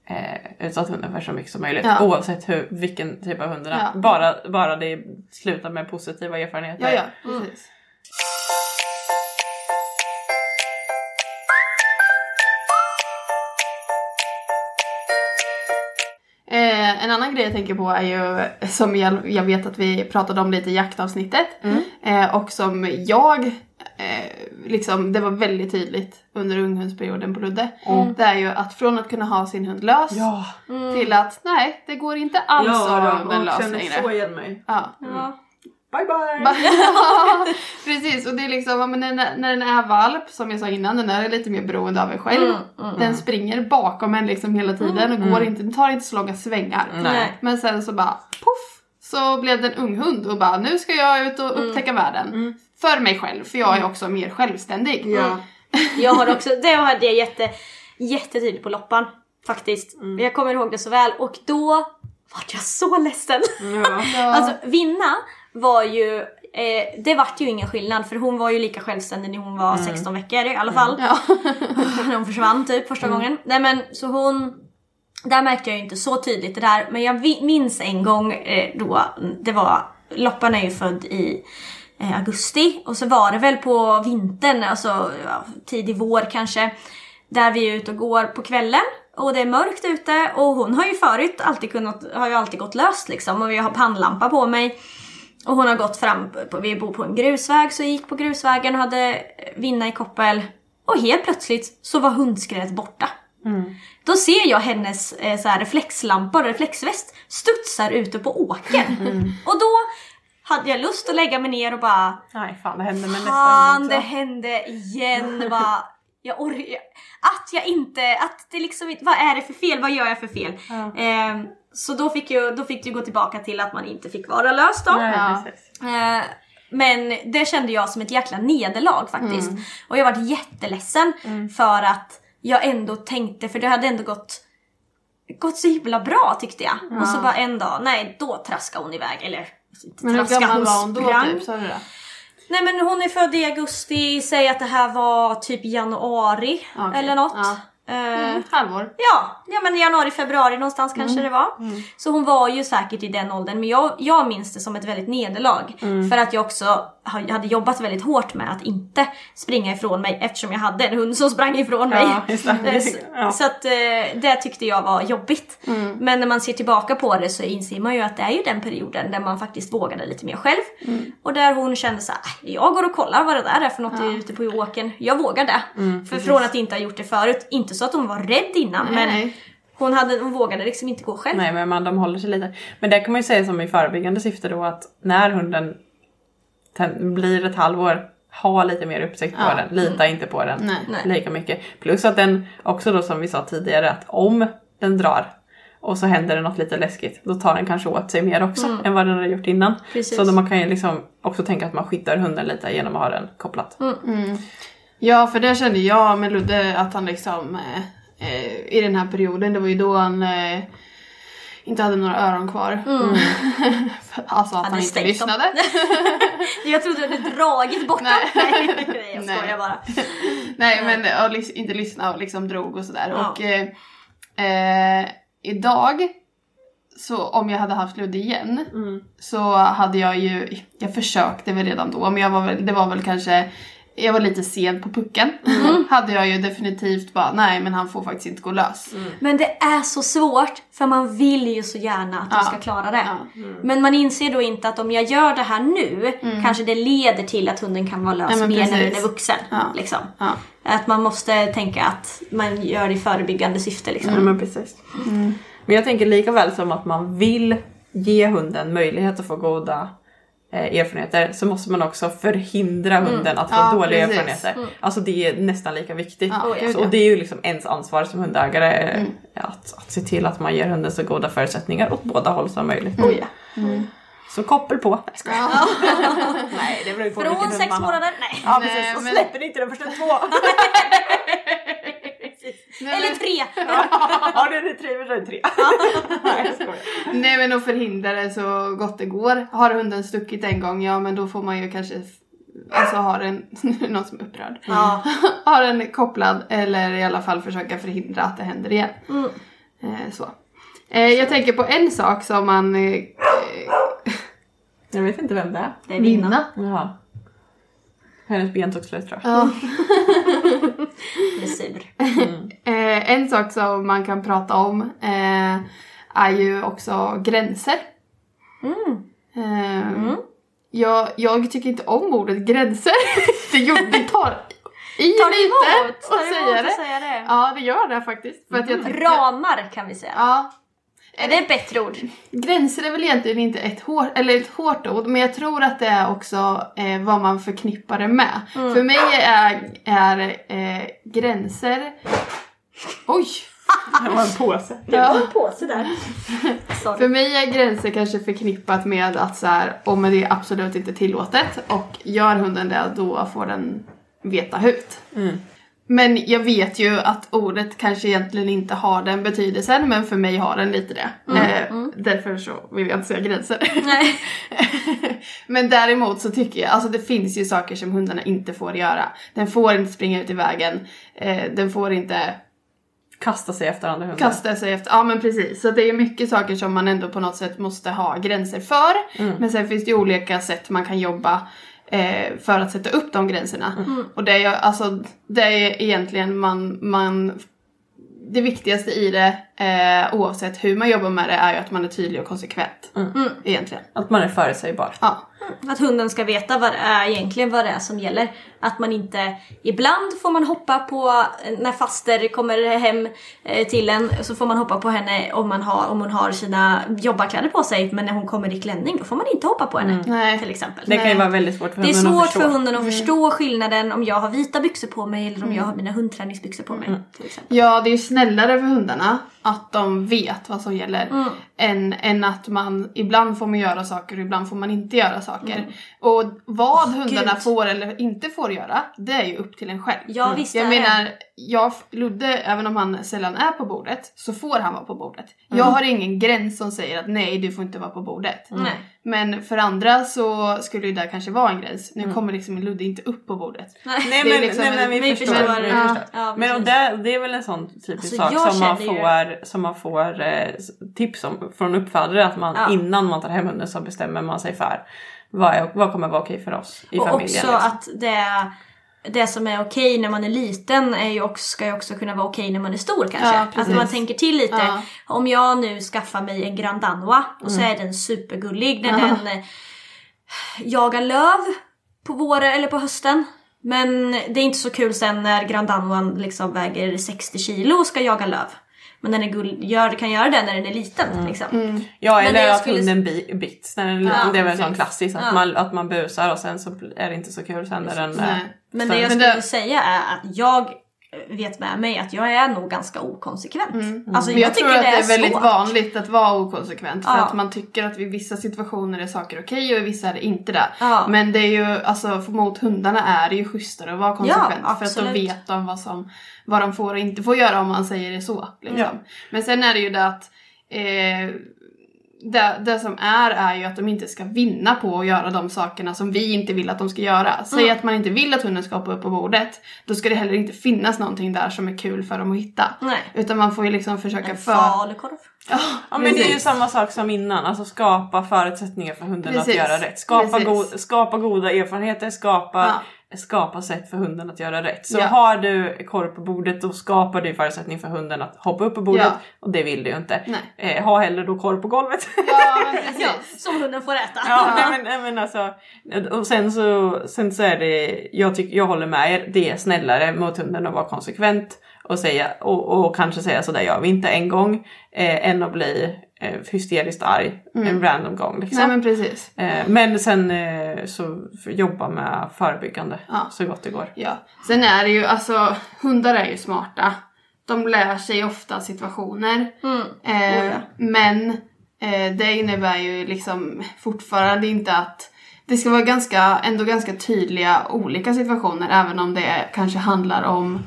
Speaker 4: eh, utsatt hunden för så mycket som möjligt.
Speaker 3: Ja.
Speaker 4: Oavsett hur, vilken typ av hund.
Speaker 3: Ja.
Speaker 4: Bara, bara det slutar med positiva erfarenheter.
Speaker 3: Ja, ja, precis. Eh, en annan grej jag tänker på är ju, som jag, jag vet att vi pratade om lite i jaktavsnittet, eh, och som jag, eh, liksom, det var väldigt tydligt under unghundsperioden på Ludde. Det är ju att från att kunna ha sin hund lös
Speaker 4: Ja,
Speaker 3: till att nej, det går inte alls att ha
Speaker 4: ja
Speaker 3: hunden lös
Speaker 4: känner
Speaker 3: längre.
Speaker 4: så igen mig.
Speaker 3: Ja.
Speaker 2: Ja.
Speaker 4: Bye bye! [laughs]
Speaker 3: Precis, och det är liksom, ja, men när, när den är valp, som jag sa innan, den är lite mer beroende av en själv. Den springer bakom en liksom hela tiden och går inte, den tar inte så långa svängar.
Speaker 4: Nej.
Speaker 3: Men sen så bara poff! Så blev det en ung hund och bara nu ska jag ut och upptäcka världen. För mig själv, för jag är också mer självständig.
Speaker 4: Ja. [laughs]
Speaker 2: Jag har också, det hade jag jätte, jättetydligt på loppan. Faktiskt. Jag kommer ihåg det så väl och då var jag så ledsen.
Speaker 4: Ja. [laughs]
Speaker 2: Alltså Vinna var ju, eh, det vart ju ingen skillnad för hon var ju lika självständig när hon var 16 veckor i alla fall.
Speaker 3: Ja. [laughs]
Speaker 2: när hon försvann typ första gången. Nej men så hon, där märkte jag ju inte så tydligt det där men jag minns en gång eh, då, det var, Loppan är ju född i eh, augusti och så var det väl på vintern, alltså ja, tidig vår kanske. Där vi är ute och går på kvällen och det är mörkt ute och hon har ju förut alltid kunnat, har ju alltid gått löst liksom och vi har pannlampa på mig. Och hon har gått fram, på, vi bor på en grusväg så jag gick på grusvägen och hade vinna i koppel. Och helt plötsligt så var hundskrädet borta. Då ser jag hennes eh, så här reflexlampa och reflexväst studsar ute på åkern. Och då hade jag lust att lägga mig ner och bara
Speaker 4: Nej fan det hände med nästa
Speaker 2: Fan det hände igen. Bara, [laughs] jag orkar, att jag inte, att det liksom inte, vad är det för fel? Vad gör jag för fel? Eh, så då fick, ju, då fick det ju gå tillbaka till att man inte fick vara lös då.
Speaker 3: Ja.
Speaker 2: Eh, men det kände jag som ett jäkla nederlag faktiskt. Och jag var jätteledsen för att jag ändå tänkte, för det hade ändå gått gått så himla bra tyckte jag. Och så bara en dag, nej då traskade hon iväg. Eller
Speaker 3: Men hur gammal var hon då typ? Sa du det?
Speaker 2: Nej men hon är född i augusti, säg att det här var typ januari
Speaker 3: Okej,
Speaker 2: eller något.
Speaker 3: ja.
Speaker 2: Eh,
Speaker 3: Mm, halvår.
Speaker 2: Ja, ja men januari, februari någonstans kanske det var. Så hon var ju säkert i den åldern. Men jag, jag minns det som ett väldigt nederlag. För att jag också hade jobbat väldigt hårt med att inte springa ifrån mig eftersom jag hade en hund som sprang ifrån mig.
Speaker 4: Ja.
Speaker 2: Eh, så,
Speaker 4: Ja.
Speaker 2: så att eh, det tyckte jag var jobbigt. Men när man ser tillbaka på det så inser man ju att det är ju den perioden där man faktiskt vågade lite mer själv. Och där hon kände så här, "Äh, jag går och kollar vad det där är för något ute på åken. Jag vågar det. för från att inte ha gjort det förut, inte så att hon var rädd innan
Speaker 3: Nej,
Speaker 2: men
Speaker 3: nej.
Speaker 2: hon, hade, hon vågade liksom inte gå själv.
Speaker 4: Nej men man, de håller sig lite. Men det kan man ju säga som i förebyggande syfte då att när hunden blir ett halvår, ha lite mer uppsikt på
Speaker 3: Ja.
Speaker 4: den. Lita inte på den
Speaker 3: Nej.
Speaker 2: Nej.
Speaker 4: lika mycket. Plus att den också då som vi sa tidigare att om den drar och så händer det något lite läskigt, då tar den kanske åt sig mer också än vad den har gjort innan.
Speaker 2: Precis.
Speaker 4: Så då man kan ju liksom också tänka att man skyddar hunden lite genom att ha den kopplat.
Speaker 3: Ja, för det kände jag med Ludde att han liksom eh, eh, i den här perioden, det var ju då han eh, inte hade några öron kvar. [laughs] alltså att
Speaker 2: Hade
Speaker 3: han inte lyssnade. [laughs]
Speaker 2: Jag trodde du hade dragit bort
Speaker 3: Nej.
Speaker 2: dem. Nej, jag
Speaker 3: Nej.
Speaker 2: skojar bara. [laughs]
Speaker 3: Nej men och lys- inte lyssna och liksom drog och sådär.
Speaker 2: Ja.
Speaker 3: Och eh, eh, idag, så om jag hade haft Ludde igen, så hade jag ju, jag försökte väl redan då, men jag var väl, det var väl kanske jag var lite sen på pucken. Hade jag ju definitivt bara, nej men han får faktiskt inte gå lös.
Speaker 2: Men det är så svårt för man vill ju så gärna att de
Speaker 3: Ja.
Speaker 2: ska klara det.
Speaker 3: Ja.
Speaker 2: Men man inser då inte att om jag gör det här nu kanske det leder till att hunden kan vara lös
Speaker 3: Ja,
Speaker 2: mer när den är vuxen.
Speaker 3: Ja.
Speaker 2: Liksom.
Speaker 3: Ja.
Speaker 2: Att man måste tänka att man gör det i förebyggande syfte. Liksom.
Speaker 4: Ja, men precis. Men jag tänker lika väl som att man vill ge hunden möjlighet att få goda erfarenheter så måste man också förhindra hunden att få
Speaker 3: Ja,
Speaker 4: dåliga
Speaker 3: precis.
Speaker 4: erfarenheter. Alltså det är nästan lika viktigt.
Speaker 3: Ja, gud,
Speaker 4: så,
Speaker 3: ja.
Speaker 4: och det är ju liksom ens ansvar som hundägare eh, att, att se till att man ger hunden så goda förutsättningar åt båda håll som möjligt.
Speaker 2: Oh, ja.
Speaker 4: Så koppel på. Nej, skojar. [laughs] Nej, det beror ju på
Speaker 2: Från sex
Speaker 4: har.
Speaker 2: Nej.
Speaker 4: Ja precis, och
Speaker 3: men-
Speaker 4: släpper inte den första två. [laughs]
Speaker 2: Eller tre. [laughs]
Speaker 4: ja det är tre, men det är tre. Nej.
Speaker 3: Nej men att förhindra det så gott det går. Har hunden stuckit en gång, ja men då får man ju kanske Alltså ha den, nu [laughs] är det någon som är upprörd.
Speaker 2: Ja. [laughs]
Speaker 3: ha den kopplad eller i alla fall försöka förhindra att det händer igen.
Speaker 2: Mm.
Speaker 3: Eh, så. Eh, jag tänker på en sak som man... Eh,
Speaker 4: Jag vet inte vem det är.
Speaker 2: Det är vinna.
Speaker 4: Jaha. Hennes ben tog slut tror jag.
Speaker 3: ja. [laughs]
Speaker 2: Blir sur.
Speaker 3: eh, en sak som man kan prata om eh, är ju också gränser. Eh, Jag, jag tycker inte om ordet gränser. [laughs] det, gjorde, det tar i
Speaker 2: Tar
Speaker 3: lite
Speaker 2: emot?
Speaker 3: att
Speaker 2: Tar
Speaker 3: säga
Speaker 2: emot att säga det?
Speaker 3: Ja, det gör det faktiskt. För att jag tycker-
Speaker 2: Ramar kan vi säga.
Speaker 3: Ja,
Speaker 2: Är det ett bättre ord?
Speaker 3: gränser är väl egentligen inte ett hårt, eller ett hårt ord, men jag tror att det är också eh, vad man förknippar det med. För mig är, är eh, gränser... Oj! [laughs]
Speaker 4: Det var en påse. [laughs]
Speaker 2: Det var en påse där. [laughs]
Speaker 3: För mig är gränser kanske förknippat med att så här, om det är absolut inte tillåtet och gör hunden det då får den veta hut. Men jag vet ju att ordet kanske egentligen inte har den betydelsen men för mig har den lite det. eh, Därför så vill jag inte säga gränser.
Speaker 2: Nej. [laughs]
Speaker 3: men däremot så tycker jag, alltså det finns ju saker som hundarna inte får göra. Den får inte springa ut i vägen, eh, den får inte
Speaker 4: Kasta sig efter andra hundar.
Speaker 3: kasta sig efter, ja men precis. Så det är mycket saker som man ändå på något sätt måste ha gränser för. Men sen finns det ju olika sätt man kan jobba eh, för att sätta upp de gränserna. Och det är, alltså, det är egentligen man, man det viktigaste i det, eh, oavsett hur man jobbar med det, är ju att man är tydlig och konsekvent. Egentligen.
Speaker 4: Att man är förutsägbar.
Speaker 3: Ja.
Speaker 2: Att hunden ska veta vad det är egentligen vad det är som gäller. Att man inte... Ibland får man hoppa på när faster kommer hem eh, till en så får man hoppa på henne om, man har, om hon har sina jobbarkläder på sig. Men när hon kommer i klänning då får man inte hoppa på henne.
Speaker 3: Nej.
Speaker 2: Till exempel.
Speaker 4: Det kan ju vara väldigt svårt för
Speaker 2: Det är
Speaker 4: hunden att
Speaker 2: svårt
Speaker 4: förstå.
Speaker 2: för hunden att förstå skillnaden om jag har vita byxor på mig eller om jag har mina hundträningsbyxor på mig. Till exempel.
Speaker 3: Ja, det är ju snällare för hundarna att de vet vad som gäller.
Speaker 2: Mm.
Speaker 3: Än, än att man, ibland får man göra saker och ibland får man inte göra saker.
Speaker 2: Mm.
Speaker 3: Och vad hundarna
Speaker 2: Gud.
Speaker 3: får eller inte får göra, det är ju upp till en själv.
Speaker 2: Ja, visst
Speaker 3: Jag menar, jag, Ludde, även om han sällan är på bordet, så får han vara på bordet.
Speaker 2: Mm.
Speaker 3: Jag har ingen gräns som säger att nej, du får inte vara på bordet.
Speaker 2: Nej.
Speaker 3: Men för andra så skulle ju där kanske vara en gräns. Nu kommer liksom Ludde inte upp på bordet.
Speaker 4: Nej
Speaker 3: Det är
Speaker 4: men,
Speaker 3: liksom
Speaker 4: nej, men
Speaker 3: en-
Speaker 4: vi,
Speaker 2: vi
Speaker 4: förstår.
Speaker 2: förstår.
Speaker 4: Vi
Speaker 3: Ja.
Speaker 4: förstår.
Speaker 2: Ja,
Speaker 4: men och det, det är väl en sån typisk
Speaker 2: Alltså,
Speaker 4: sak som man,
Speaker 2: ju-
Speaker 4: får, som man får eh, tips om från uppfödare. Att man
Speaker 2: Ja.
Speaker 4: innan man tar hem hunden så bestämmer man sig för vad, är, vad kommer vara okej för oss i
Speaker 2: och
Speaker 4: familjen.
Speaker 2: också
Speaker 4: liksom.
Speaker 2: att det, det som är okej när man är liten är ju också, ska ju också kunna vara okej när man är stor kanske.
Speaker 3: Ja,
Speaker 2: att man tänker till lite.
Speaker 3: Ja.
Speaker 2: Om jag nu skaffar mig en Grand Danois och så är den supergullig när
Speaker 3: Ja.
Speaker 2: den eh, jagar löv på våren eller på hösten. Men det är inte så kul sen när Grand Danoisen liksom väger 60 kilo och ska jaga löv. Men den är gull, gör, kan göra det när den är liten. Liksom.
Speaker 4: Ja
Speaker 2: Men det
Speaker 4: eller
Speaker 2: jag
Speaker 4: att
Speaker 2: skulle-
Speaker 4: hunden bi- bits när den är liten.
Speaker 2: Ja,
Speaker 4: det är väl en sån klassisk. Att,
Speaker 2: Ja.
Speaker 4: man, att man busar och sen så är det inte så kul sen när den
Speaker 3: Nej.
Speaker 2: Men det jag skulle
Speaker 3: det-
Speaker 2: säga är att jag vet med mig att jag är nog ganska okonsekvent. Alltså
Speaker 3: Men
Speaker 2: jag,
Speaker 3: jag,
Speaker 2: tycker
Speaker 3: tror att
Speaker 2: det är,
Speaker 3: är väldigt
Speaker 2: svårt.
Speaker 3: vanligt att vara okonsekvent. För
Speaker 2: Ja.
Speaker 3: att man tycker att vid vissa situationer är saker okej och i vissa är det inte det.
Speaker 2: Ja.
Speaker 3: Men det är ju, alltså mot hundarna är det ju schysstare att vara konsekvent. för att då vet de vad, som, vad de får och inte får göra om man säger det så. Liksom.
Speaker 4: Ja.
Speaker 3: Men sen är det ju det att eh, det, det som är är ju att de inte ska vinna på att göra de sakerna som vi inte vill att de ska göra. Säg
Speaker 2: Mm.
Speaker 3: att man inte vill att hunden ska hoppa upp på bordet. Då ska det heller inte finnas någonting där som är kul för dem att hitta.
Speaker 2: Nej.
Speaker 3: Utan man får ju liksom försöka
Speaker 2: En
Speaker 3: för...
Speaker 2: falukorv.
Speaker 3: Ja,
Speaker 4: Ja men det är ju
Speaker 3: precis.
Speaker 4: samma sak som innan, alltså skapa förutsättningar för hunden
Speaker 3: Precis.
Speaker 4: att göra rätt. Skapa,
Speaker 3: Precis.
Speaker 4: go- skapa goda erfarenheter, skapa,
Speaker 3: Ja.
Speaker 4: Skapa sätt för hunden att göra rätt. Så
Speaker 3: Ja.
Speaker 4: har du korv på bordet då skapar du förutsättning för hunden att hoppa upp på bordet
Speaker 3: Ja.
Speaker 4: och det vill du ju inte. Eh, ha hellre då korv på golvet.
Speaker 3: Ja, [laughs] precis.
Speaker 2: Ja, som hunden får äta.
Speaker 4: Ja, nej, men, men alltså, och sen så, sen så är det, jag, tycker, jag håller med er, det är snällare mot hunden att vara konsekvent och, säga, och, och kanske säga sådär gör vi inte en gång, eh, än att bli eh, hysteriskt arg en random gång. Liksom.
Speaker 3: Nej men precis.
Speaker 4: Eh, men sen eh, så jobba med förebyggande
Speaker 3: Ja.
Speaker 4: så gott det går.
Speaker 3: Ja. Sen är det ju, alltså hundar är ju smarta. De lär sig ofta situationer.
Speaker 2: Mm.
Speaker 3: Eh,
Speaker 2: Oh, ja.
Speaker 3: Men eh, det innebär ju liksom fortfarande inte att det ska vara ganska, ändå ganska tydliga olika situationer även om det kanske handlar om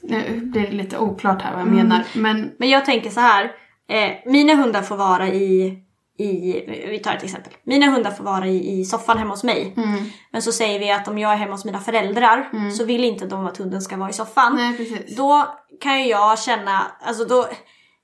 Speaker 3: nu blir det lite oklart här vad jag menar. Men
Speaker 2: Men jag tänker så här. Eh, mina hundar får vara i, i, vi tar ett exempel. Mina hundar får vara i, i soffan hemma hos mig. Men så säger vi att om jag är hemma hos mina föräldrar så vill inte de att hunden ska vara i soffan.
Speaker 3: nej.
Speaker 2: Då kan ju jag känna, alltså då,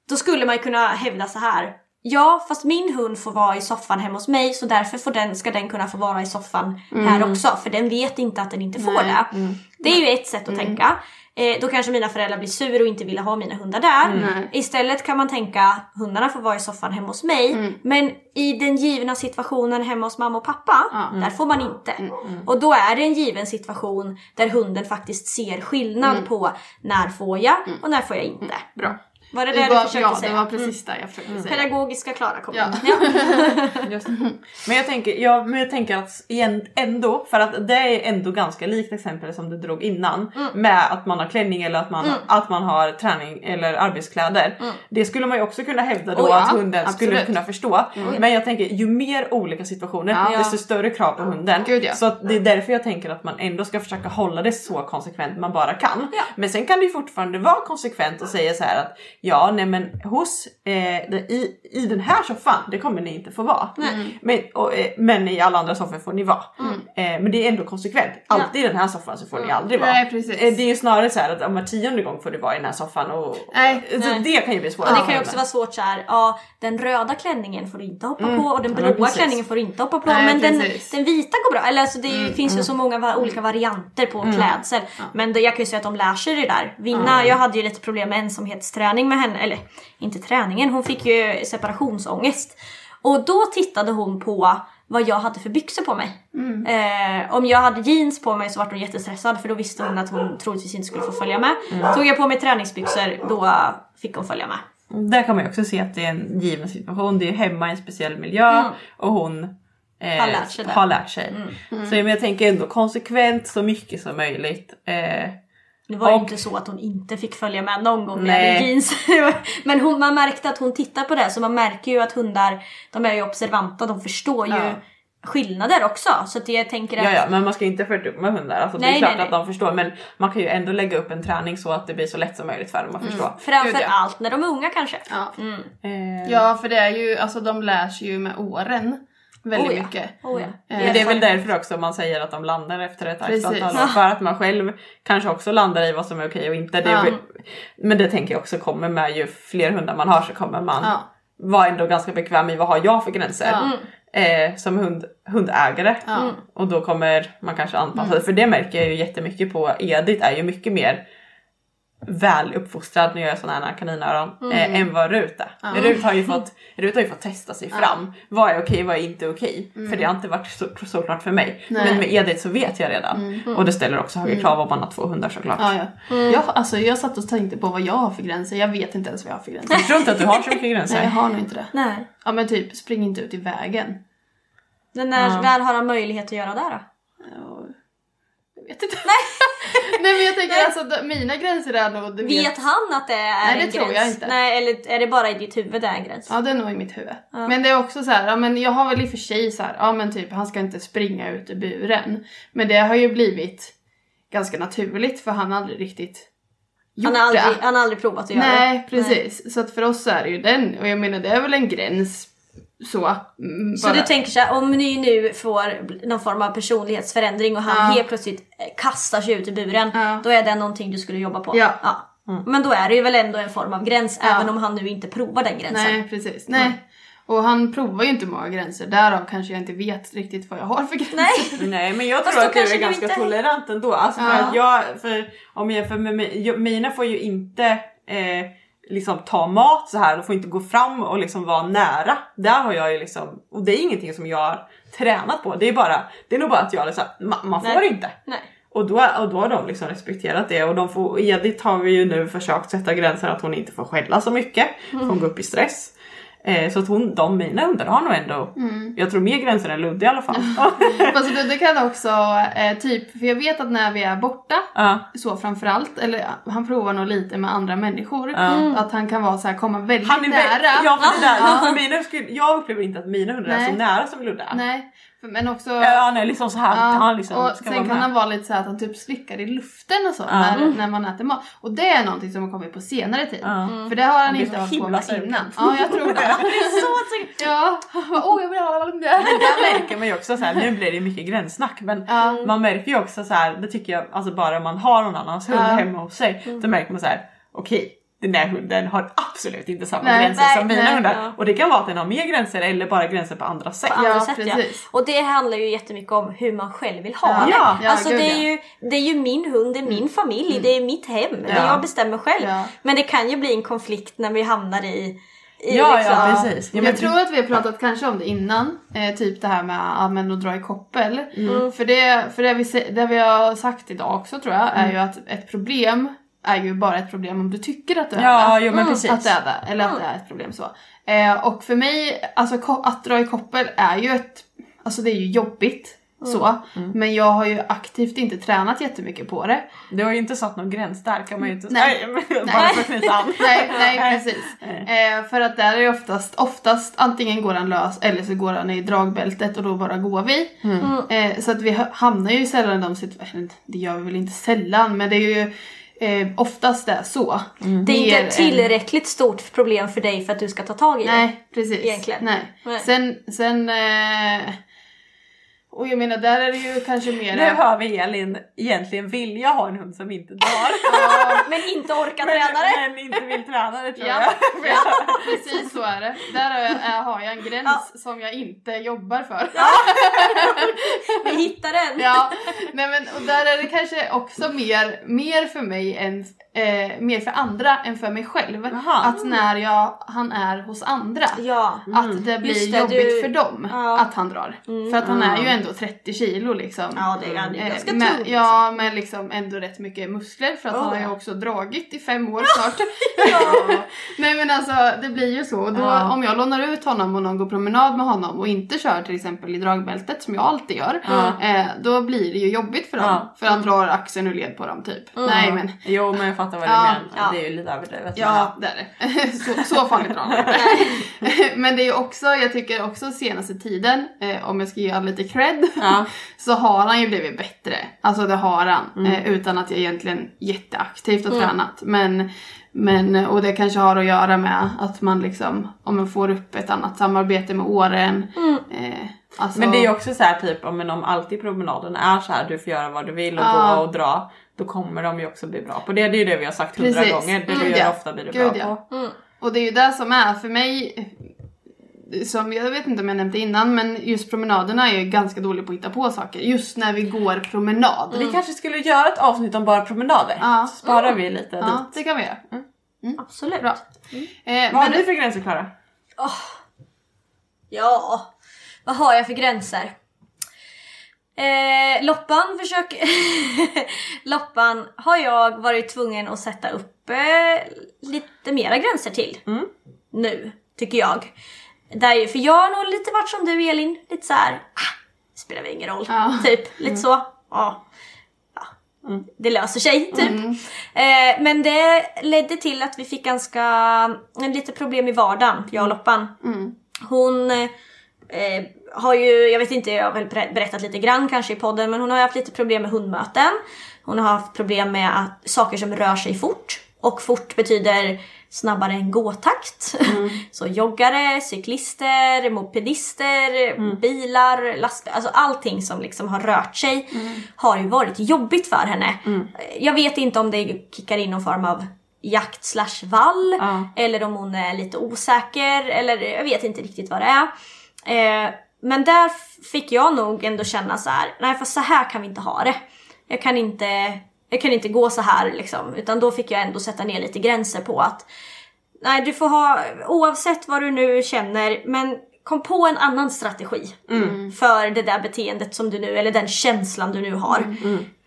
Speaker 2: då skulle man ju kunna hävda så här. Ja, fast min hund får vara i soffan hemma hos mig så därför får den, ska den kunna få vara i soffan här också. För den vet inte att den inte får
Speaker 3: Nej.
Speaker 2: det. Det är ju ett sätt att tänka. Eh, då kanske mina föräldrar blir sur och inte vill ha mina hundar där.
Speaker 3: Nej.
Speaker 2: Istället kan man tänka hundarna får vara i soffan hemma hos mig. Men i den givna situationen hemma hos mamma och pappa,
Speaker 3: Ja.
Speaker 2: där får man inte. Och då är det en given situation där hunden faktiskt ser skillnad på när får jag och när får jag inte.
Speaker 3: Bra.
Speaker 2: Var det
Speaker 3: Det
Speaker 2: du försökte
Speaker 3: ja,
Speaker 2: säga?
Speaker 3: det var precis det jag försökte säga.
Speaker 2: Pedagogiska Klara kom
Speaker 3: Ja. [laughs]
Speaker 2: Ja.
Speaker 4: Men jag tänker, ja, men jag tänker att igen, ändå, för att det är ändå ganska likt exempel som du drog innan med att man har klänning eller att man, att man har träning eller arbetskläder. Det skulle man ju också kunna hävda då
Speaker 3: Oh ja,
Speaker 4: att hunden skulle
Speaker 3: absolut.
Speaker 4: kunna förstå. Men jag tänker ju mer olika situationer
Speaker 3: Ja.
Speaker 4: desto större krav på hunden.
Speaker 3: Gud, ja.
Speaker 4: Så att det är därför jag tänker att man ändå ska försöka hålla det så konsekvent man bara kan.
Speaker 2: Ja.
Speaker 4: Men sen kan det ju fortfarande vara konsekvent och säga så här att ja, nej men hos eh, i, i den här soffan, det kommer ni inte få vara. Men, och, eh, men i alla andra soffor får ni vara. Eh, men det är ändå konsekvent. Alltid i den här soffan så får ni aldrig vara.
Speaker 3: Nej, precis.
Speaker 4: Eh, det är ju snarare så här att om var tionde gång får du vara i den här soffan och
Speaker 3: Nej,
Speaker 4: så
Speaker 2: nej.
Speaker 4: det kan ju bli svårt.
Speaker 2: Och det kan ju också vara svårt så här. ja den röda klänningen får du inte hoppa på och den
Speaker 4: Mm. Ja,
Speaker 2: blåa
Speaker 4: precis.
Speaker 2: klänningen får du inte hoppa på.
Speaker 3: Nej,
Speaker 2: men den, den vita går bra. Eller alltså det
Speaker 4: Mm,
Speaker 2: finns ju så många va- olika varianter på klädsel. Men jag kan ju säga att de lär sig det där. Vinna, jag hade ju lite problem med ensamhetsträning med henne. Eller inte träningen, hon fick ju separationsångest. Och då tittade hon på vad jag hade för byxor på mig. Eh, om jag hade jeans på mig så var hon jättestressad för då visste hon att hon troligtvis inte skulle få följa med. Tog jag på mig träningsbyxor då fick hon följa med.
Speaker 4: Där kan man ju också se att det är en given situation. Det är hemma i en speciell miljö och hon eh,
Speaker 2: Har lärt sig det.
Speaker 4: har lärt sig. Så men jag tänker ändå konsekvent så mycket som möjligt. Eh,
Speaker 2: Det var ju
Speaker 4: Och-
Speaker 2: inte så att hon inte fick följa med någon gång när jeans. [laughs] Men hon, man märkte att hon tittar på det så man märker ju att hundar, de är ju observanta, de förstår ju
Speaker 3: Ja.
Speaker 2: skillnader också. Så att jag tänker att
Speaker 4: ja, ja, men man ska inte fördumma hundar. Alltså, det
Speaker 2: Nej,
Speaker 4: är klart
Speaker 2: nej, nej.
Speaker 4: att de förstår men man kan ju ändå lägga upp en träning så att det blir så lätt som möjligt för dem att förstå.
Speaker 2: framför
Speaker 3: Gud, ja.
Speaker 2: allt när de är unga kanske.
Speaker 3: Ja.
Speaker 4: Eh,
Speaker 3: ja, för det är ju, alltså de lär sig ju med åren väldigt
Speaker 2: Oh ja.
Speaker 3: mycket.
Speaker 2: Oh, ja.
Speaker 3: Eh,
Speaker 4: Men det är väl därför också man säger att de landar efter ett år. För att man själv kanske också landar i vad som är okej och inte. Det är Men det tänker jag också kommer med ju fler hundar man har så kommer man
Speaker 3: Ja.
Speaker 4: vara ändå ganska bekväm i vad har jag för gränser.
Speaker 3: Ja.
Speaker 4: Eh, som hund, hundägare.
Speaker 3: Ja.
Speaker 4: Och då kommer man kanske anpassa det. För det märker jag ju jättemycket på. Edith är ju mycket mer väl uppfostrad när jag gör sådana här kaninöron eh, än vad Rut är. Rut, har ju fått, Rut har ju fått testa sig fram. Vad är okej, vad är inte okej? För det har inte varit så, såklart för mig.
Speaker 3: Nej.
Speaker 4: Men med Edith så vet jag redan. Och det ställer också högre krav om man har två hundar såklart.
Speaker 3: Ja, ja. Jag, alltså, jag satt och tänkte på vad jag har för gränser. Jag vet inte ens vad jag har för gränser. [laughs]
Speaker 4: Jag tror inte att du har så mycket
Speaker 3: Nej, jag
Speaker 4: gränser.
Speaker 3: har nog inte det.
Speaker 2: Nej.
Speaker 3: Ja men typ, spring inte ut i vägen.
Speaker 2: Men när, när har han möjlighet att göra det då?
Speaker 3: Ja, Jag vet inte. Nej, [laughs] Nej men jag tänker alltså d- mina gränser är nog... du
Speaker 2: Vet han att det är
Speaker 3: Nej, det
Speaker 2: en
Speaker 3: tror
Speaker 2: gräns?
Speaker 3: jag inte.
Speaker 2: Nej, eller är det bara i ditt huvud det är en gräns?
Speaker 3: Ja det är nog i mitt huvud. Men det är också så här, ja men jag har väl i och för sig så här, ja men typ han ska inte springa ut ur buren. Men det har ju blivit ganska naturligt för han har aldrig riktigt gjort
Speaker 2: Han har, aldrig,
Speaker 3: det.
Speaker 2: han har aldrig provat att göra
Speaker 3: Nej
Speaker 2: det.
Speaker 3: precis. Så att för oss är det ju den. Och jag menar det är väl en gräns så. mm,
Speaker 2: Så du tänker så här, om ni nu får någon form av personlighetsförändring och han
Speaker 3: Ja.
Speaker 2: helt plötsligt eh, kastar sig ut i buren.
Speaker 3: Ja.
Speaker 2: Då är det någonting du skulle jobba på.
Speaker 3: Ja.
Speaker 2: Men då är det ju väl ändå en form av gräns
Speaker 3: Ja.
Speaker 2: även om han nu inte provar den gränsen.
Speaker 3: Nej precis. Nej. Och han provar ju inte många gränser. Därav kanske jag inte vet riktigt vad jag har för gränser.
Speaker 2: Nej. [laughs]
Speaker 4: Nej men jag tror att du är ganska
Speaker 2: inte-
Speaker 4: tolerant ändå. Alltså för
Speaker 3: Ja.
Speaker 4: att jag, för, om jag jämför med mina får ju inte eh, liksom ta mat så här och får inte gå fram och liksom vara nära. Där har jag ju liksom, och det är ingenting som jag har tränat på. Det är bara, det är nog bara att jag liksom, man, man får
Speaker 2: Nej.
Speaker 4: inte.
Speaker 2: Nej.
Speaker 4: Och då, och då har de liksom respekterat det och de får, Edith har vi ju nu försökt sätta gränser att hon inte får skälla så mycket. För hon går upp i stress. Eh, så att hon, de mina hundar har nog ändå, jag tror mer gränser än Ludde i alla fall. [laughs]
Speaker 3: Fast det, det kan också, eh, typ, för jag vet att när vi är borta,
Speaker 4: ja.
Speaker 3: så framförallt, eller han provar nog lite med andra människor,
Speaker 4: Ja.
Speaker 3: att han kan vara så här, komma väldigt
Speaker 4: Han är
Speaker 3: nära.
Speaker 4: Ja, för där, för [laughs] mina, skulle- jag upplever inte att mina hundar är
Speaker 3: Nej.
Speaker 4: så nära som Ludde är.
Speaker 3: Nej, men också...
Speaker 4: Ja, han är liksom så här.
Speaker 3: Ja,
Speaker 4: han liksom
Speaker 3: och
Speaker 4: ska
Speaker 3: sen kan
Speaker 4: med.
Speaker 3: han vara lite så här att han typ slickar i luften och så
Speaker 4: Ja.
Speaker 3: när, när man äter mat. Och det är någonting som har kommit på senare tid.
Speaker 4: Ja.
Speaker 3: För det har han inte hållit på med innan. [laughs] Ja, jag tror det.
Speaker 2: Det är så tryggt. [laughs]
Speaker 3: Ja, [laughs] åh jag vill ha det.
Speaker 4: Där märker man ju också så här, nu blir det mycket gränssnack men
Speaker 3: Ja.
Speaker 4: man märker ju också så här, det tycker jag, alltså bara man har någon annans hund
Speaker 3: Ja.
Speaker 4: hemma hos sig, då märker man så här, okej den där hunden har absolut inte samma
Speaker 3: Nej,
Speaker 4: gränser
Speaker 2: nej,
Speaker 4: som mina
Speaker 3: nej,
Speaker 4: hundar.
Speaker 2: ja.
Speaker 4: Och det kan vara att den har mer gränser eller bara gränser på andra sätt.
Speaker 2: På andra
Speaker 3: Ja,
Speaker 2: sätt ja. Och det handlar ju jättemycket om hur man själv vill ha
Speaker 3: Ja.
Speaker 2: det. Alltså
Speaker 3: gud,
Speaker 2: det, är
Speaker 3: ja.
Speaker 2: ju, det är ju min hund, det är min familj, det är mitt hem. Det
Speaker 4: Ja.
Speaker 2: jag bestämmer själv.
Speaker 3: Ja.
Speaker 2: Men det kan ju bli en konflikt när vi hamnar i, i
Speaker 4: Ja,
Speaker 2: liksom,
Speaker 4: ja precis. Ja, men
Speaker 3: jag tror att vi har pratat kanske om det innan, eh, typ det här med men att dra i koppel.
Speaker 4: Mm.
Speaker 3: För, det, för det, vi, det vi har sagt idag också tror jag
Speaker 4: Mm.
Speaker 3: är ju att ett problem är ju bara ett problem om du tycker att det är
Speaker 4: Ja,
Speaker 3: det.
Speaker 4: jo men precis.
Speaker 3: Att det är det, eller att det är ett problem så. Eh, och för mig, alltså att dra i koppel är ju ett, alltså det är ju jobbigt så. Men jag har ju aktivt inte tränat jättemycket på det.
Speaker 4: Du har ju inte satt någon gräns där kan man ju inte
Speaker 3: Nej.
Speaker 4: säga. [laughs] Bara för knyta an.
Speaker 3: nej, nej precis. Eh, för att där är det oftast, oftast antingen går han lös eller så går han i dragbältet och då bara går vi. Eh, så att vi ha- hamnar ju sällan i de situationerna, det gör vi väl inte sällan men det är ju eh, oftast är så.
Speaker 2: Det är inte ett tillräckligt stort problem för dig för att du ska ta tag i det.
Speaker 3: Nej, precis.
Speaker 2: Egentligen.
Speaker 3: Nej.
Speaker 2: Nej.
Speaker 3: Sen, sen eh, och jag menar där är det ju kanske mer...
Speaker 4: Nu hör vi Elin egentligen vilja ha en hund som inte drar. [laughs]
Speaker 2: Men inte orka
Speaker 4: men,
Speaker 2: träna det.
Speaker 4: men inte vill träna det tror
Speaker 3: Ja,
Speaker 4: jag. [laughs]
Speaker 3: ja, precis så är det. Där har jag, har jag en gräns som jag inte jobbar för. [laughs]
Speaker 2: Vi hittar den.
Speaker 3: Ja, nej men och där är det kanske också mer, mer för mig än eh, mer för andra än för mig själv.
Speaker 4: Jaha.
Speaker 3: Att när jag, han är hos andra
Speaker 2: Ja.
Speaker 3: att det blir
Speaker 2: det,
Speaker 3: jobbigt
Speaker 2: du-
Speaker 3: för dem
Speaker 2: Ja.
Speaker 3: att han drar. För att han är ju ändå 30 kilo liksom.
Speaker 2: Ja, det är, är
Speaker 3: Eh,
Speaker 2: ganska
Speaker 3: med,
Speaker 2: tungt.
Speaker 3: Ja, med liksom ändå rätt mycket muskler för att han har ju
Speaker 2: ja.
Speaker 3: också dragit i fem år [laughs] snart. [laughs] Nej men alltså det blir ju så. Och då,
Speaker 4: Ja.
Speaker 3: Om jag lånar ut honom och någon går promenad med honom och inte kör till exempel i dragbältet som jag alltid gör. Eh, då blir det ju jobbigt för dem.
Speaker 4: Ja.
Speaker 3: För han drar axeln ur led på dem typ. Nej men
Speaker 4: Jo men jag [laughs] fattar vad du
Speaker 3: Ja,
Speaker 4: menar.
Speaker 2: ja.
Speaker 4: Det är ju lite överdrivet.
Speaker 3: Ja, det är det. [laughs] Så, så farligt drar inte. [laughs] Men det är också, jag tycker också senaste tiden, eh, om jag ska ge honom lite cred,
Speaker 4: Ja. [laughs]
Speaker 3: så har han ju blivit bättre. Alltså det har han. Eh, utan att jag egentligen jätteaktivt har tränat. Men, men, och det kanske har att göra med att man liksom, om man får upp ett annat samarbete med åren. Eh, alltså,
Speaker 4: Men det är ju också så här typ om, om alltid promenaden är så här du får göra vad du vill och
Speaker 3: Ja.
Speaker 4: gå och dra. Då kommer de ju också bli bra på det. Det är ju det vi har sagt hundra gånger. Det du
Speaker 3: Mm,
Speaker 4: gör
Speaker 3: ja.
Speaker 4: ofta blir du
Speaker 3: Gud,
Speaker 4: bra
Speaker 3: ja.
Speaker 4: på.
Speaker 3: Och det är ju det som är för mig, som jag vet inte om jag nämnde innan, men just promenaderna är jag ganska dålig på att hitta på saker. Just när vi går promenad.
Speaker 4: Vi kanske skulle göra ett avsnitt om bara promenader.
Speaker 3: Ja.
Speaker 4: Så sparar vi lite
Speaker 3: Ja,
Speaker 4: dit.
Speaker 3: det kan vi göra.
Speaker 2: Absolut.
Speaker 3: Bra. Eh,
Speaker 4: Vad har du för gränser Klara?
Speaker 2: Ja, vad har jag för gränser? Eh, loppan försöker... [laughs] loppan har jag varit tvungen att sätta upp eh, lite mera gränser till. Nu, tycker jag. Där, för jag har nog lite varit som du Elin, lite så här. Ah, spelar väl ingen roll.
Speaker 3: Ja.
Speaker 2: Typ, lite så. Ja. ja. Det löser sig, typ. Eh, men det ledde till att vi fick ganska, eh, lite problem i vardagen, jag och Loppan. Hon eh, har ju, jag vet inte, jag har väl ber- berättat lite grann kanske i podden, men hon har haft lite problem med hundmöten. Hon har haft problem med att, saker som rör sig fort. Och fort betyder snabbare än gåtakt. [laughs] Så joggare, cyklister, mopedister, bilar, lastbilar, alltså allting som liksom har rört sig har ju varit jobbigt för henne. Jag vet inte om det kickar in någon form av jakt slash vall eller om hon är lite osäker eller jag vet inte riktigt vad det är. Eh, men där fick jag nog ändå känna så här: nej för så här kan vi inte ha det. Jag kan inte, jag kan inte gå så här liksom. Utan då fick jag ändå sätta ner lite gränser på att nej du får ha, oavsett vad du nu känner, men kom på en annan strategi för det där beteendet som du nu, eller den känslan du nu har.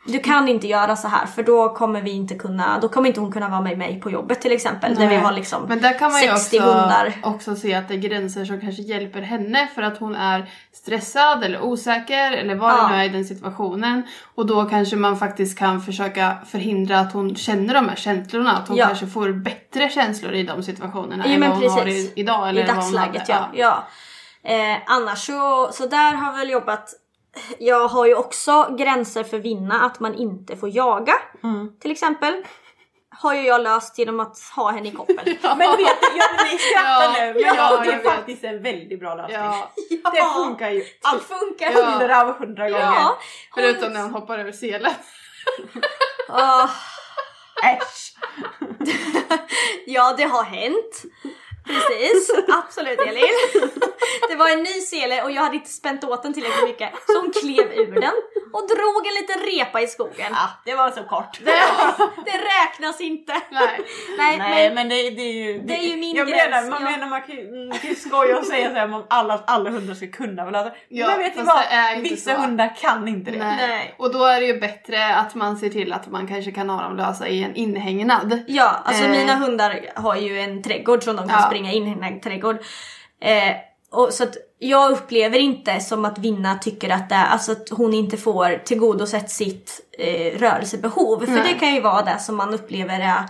Speaker 2: Du kan inte göra så här för då kommer vi inte kunna, då kommer inte hon kunna vara med mig på jobbet till exempel. Där vi har liksom
Speaker 3: men där kan man ju
Speaker 2: 60
Speaker 3: också,
Speaker 2: hundar.
Speaker 3: också se att det är gränser som kanske hjälper henne för att hon är stressad eller osäker eller vad
Speaker 2: Ja.
Speaker 3: det nu är i den situationen. Och då kanske man faktiskt kan försöka förhindra att hon känner de här känslorna. Att hon
Speaker 2: Ja.
Speaker 3: kanske får bättre känslor i de situationerna
Speaker 2: Ja,
Speaker 3: än vad hon har i, idag. Eller
Speaker 2: I
Speaker 3: vad hon
Speaker 2: dagsläget
Speaker 3: hade.
Speaker 2: ja. ja. Eh, annars så, så där har jag väl jobbat jag har ju också gränser för vinna, att man inte får jaga. Till exempel. Har ju jag löst genom att ha henne i koppel. [laughs]
Speaker 4: Men du vet, jag, ni skrattar
Speaker 3: Ja,
Speaker 4: nu men
Speaker 3: ja,
Speaker 4: det är faktiskt en väldigt bra lösning.
Speaker 3: Ja, [laughs]
Speaker 4: Det funkar ju
Speaker 2: Allt funkar!
Speaker 3: Ja.
Speaker 4: hundra av hundra gånger.
Speaker 2: Ja.
Speaker 3: förutom när hon hoppar över selen.
Speaker 2: Åh, [laughs]
Speaker 4: Äsch!
Speaker 2: ja, det har hänt. Precis, [laughs] absolut Elin. Det var en ny sele och jag hade inte spänt åt den tillräckligt mycket. Så hon klev ur den och drog en liten repa i skogen.
Speaker 4: Ja, det var så kort.
Speaker 2: Det, det räknas inte.
Speaker 3: Nej.
Speaker 2: Nej,
Speaker 4: Nej
Speaker 2: men,
Speaker 4: men det, det är ju...
Speaker 2: Det är ju min
Speaker 4: jag
Speaker 2: gräns,
Speaker 4: Menar, man
Speaker 2: ja.
Speaker 4: menar man kan ju skoja och säga såhär om alla, alla hundar ska kunna väl alltså.
Speaker 3: Ja,
Speaker 4: Men vet ni vad? Vissa
Speaker 3: så.
Speaker 4: hundar kan inte det.
Speaker 3: Nej.
Speaker 2: Nej.
Speaker 3: Och då är det ju bättre att man ser till att man kanske kan ha dem lösa i en inhägnad.
Speaker 2: Ja, alltså
Speaker 3: Eh.
Speaker 2: mina hundar har ju en trädgård som de kan
Speaker 3: Ja.
Speaker 2: springa in i en trädgård. Eh, och så att jag upplever inte som att Vinna tycker att, det, alltså att hon inte får tillgodosett sitt eh, rörelsebehov. För
Speaker 3: Nej.
Speaker 2: det kan ju vara det som man upplever är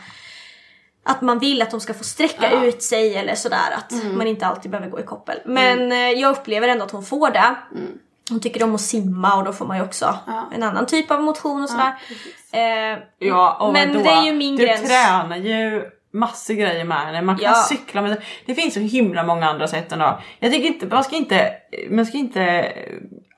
Speaker 2: att man vill att de ska få sträcka
Speaker 3: Ja.
Speaker 2: ut sig eller sådär. Att man inte alltid behöver gå i koppel. Men eh, jag upplever ändå att hon får det. Hon tycker om att simma och då får man ju också
Speaker 3: Ja.
Speaker 2: en annan typ av motion och sådär. eh,
Speaker 4: Ja, och
Speaker 2: men
Speaker 4: vadå?
Speaker 2: det är ju min
Speaker 4: du
Speaker 2: gräns.
Speaker 4: tränar ju massor grejer med henne. Man kan
Speaker 2: Ja.
Speaker 4: cykla med det finns så himla många andra sätt ändå. Jag tycker inte, man ska inte, man ska inte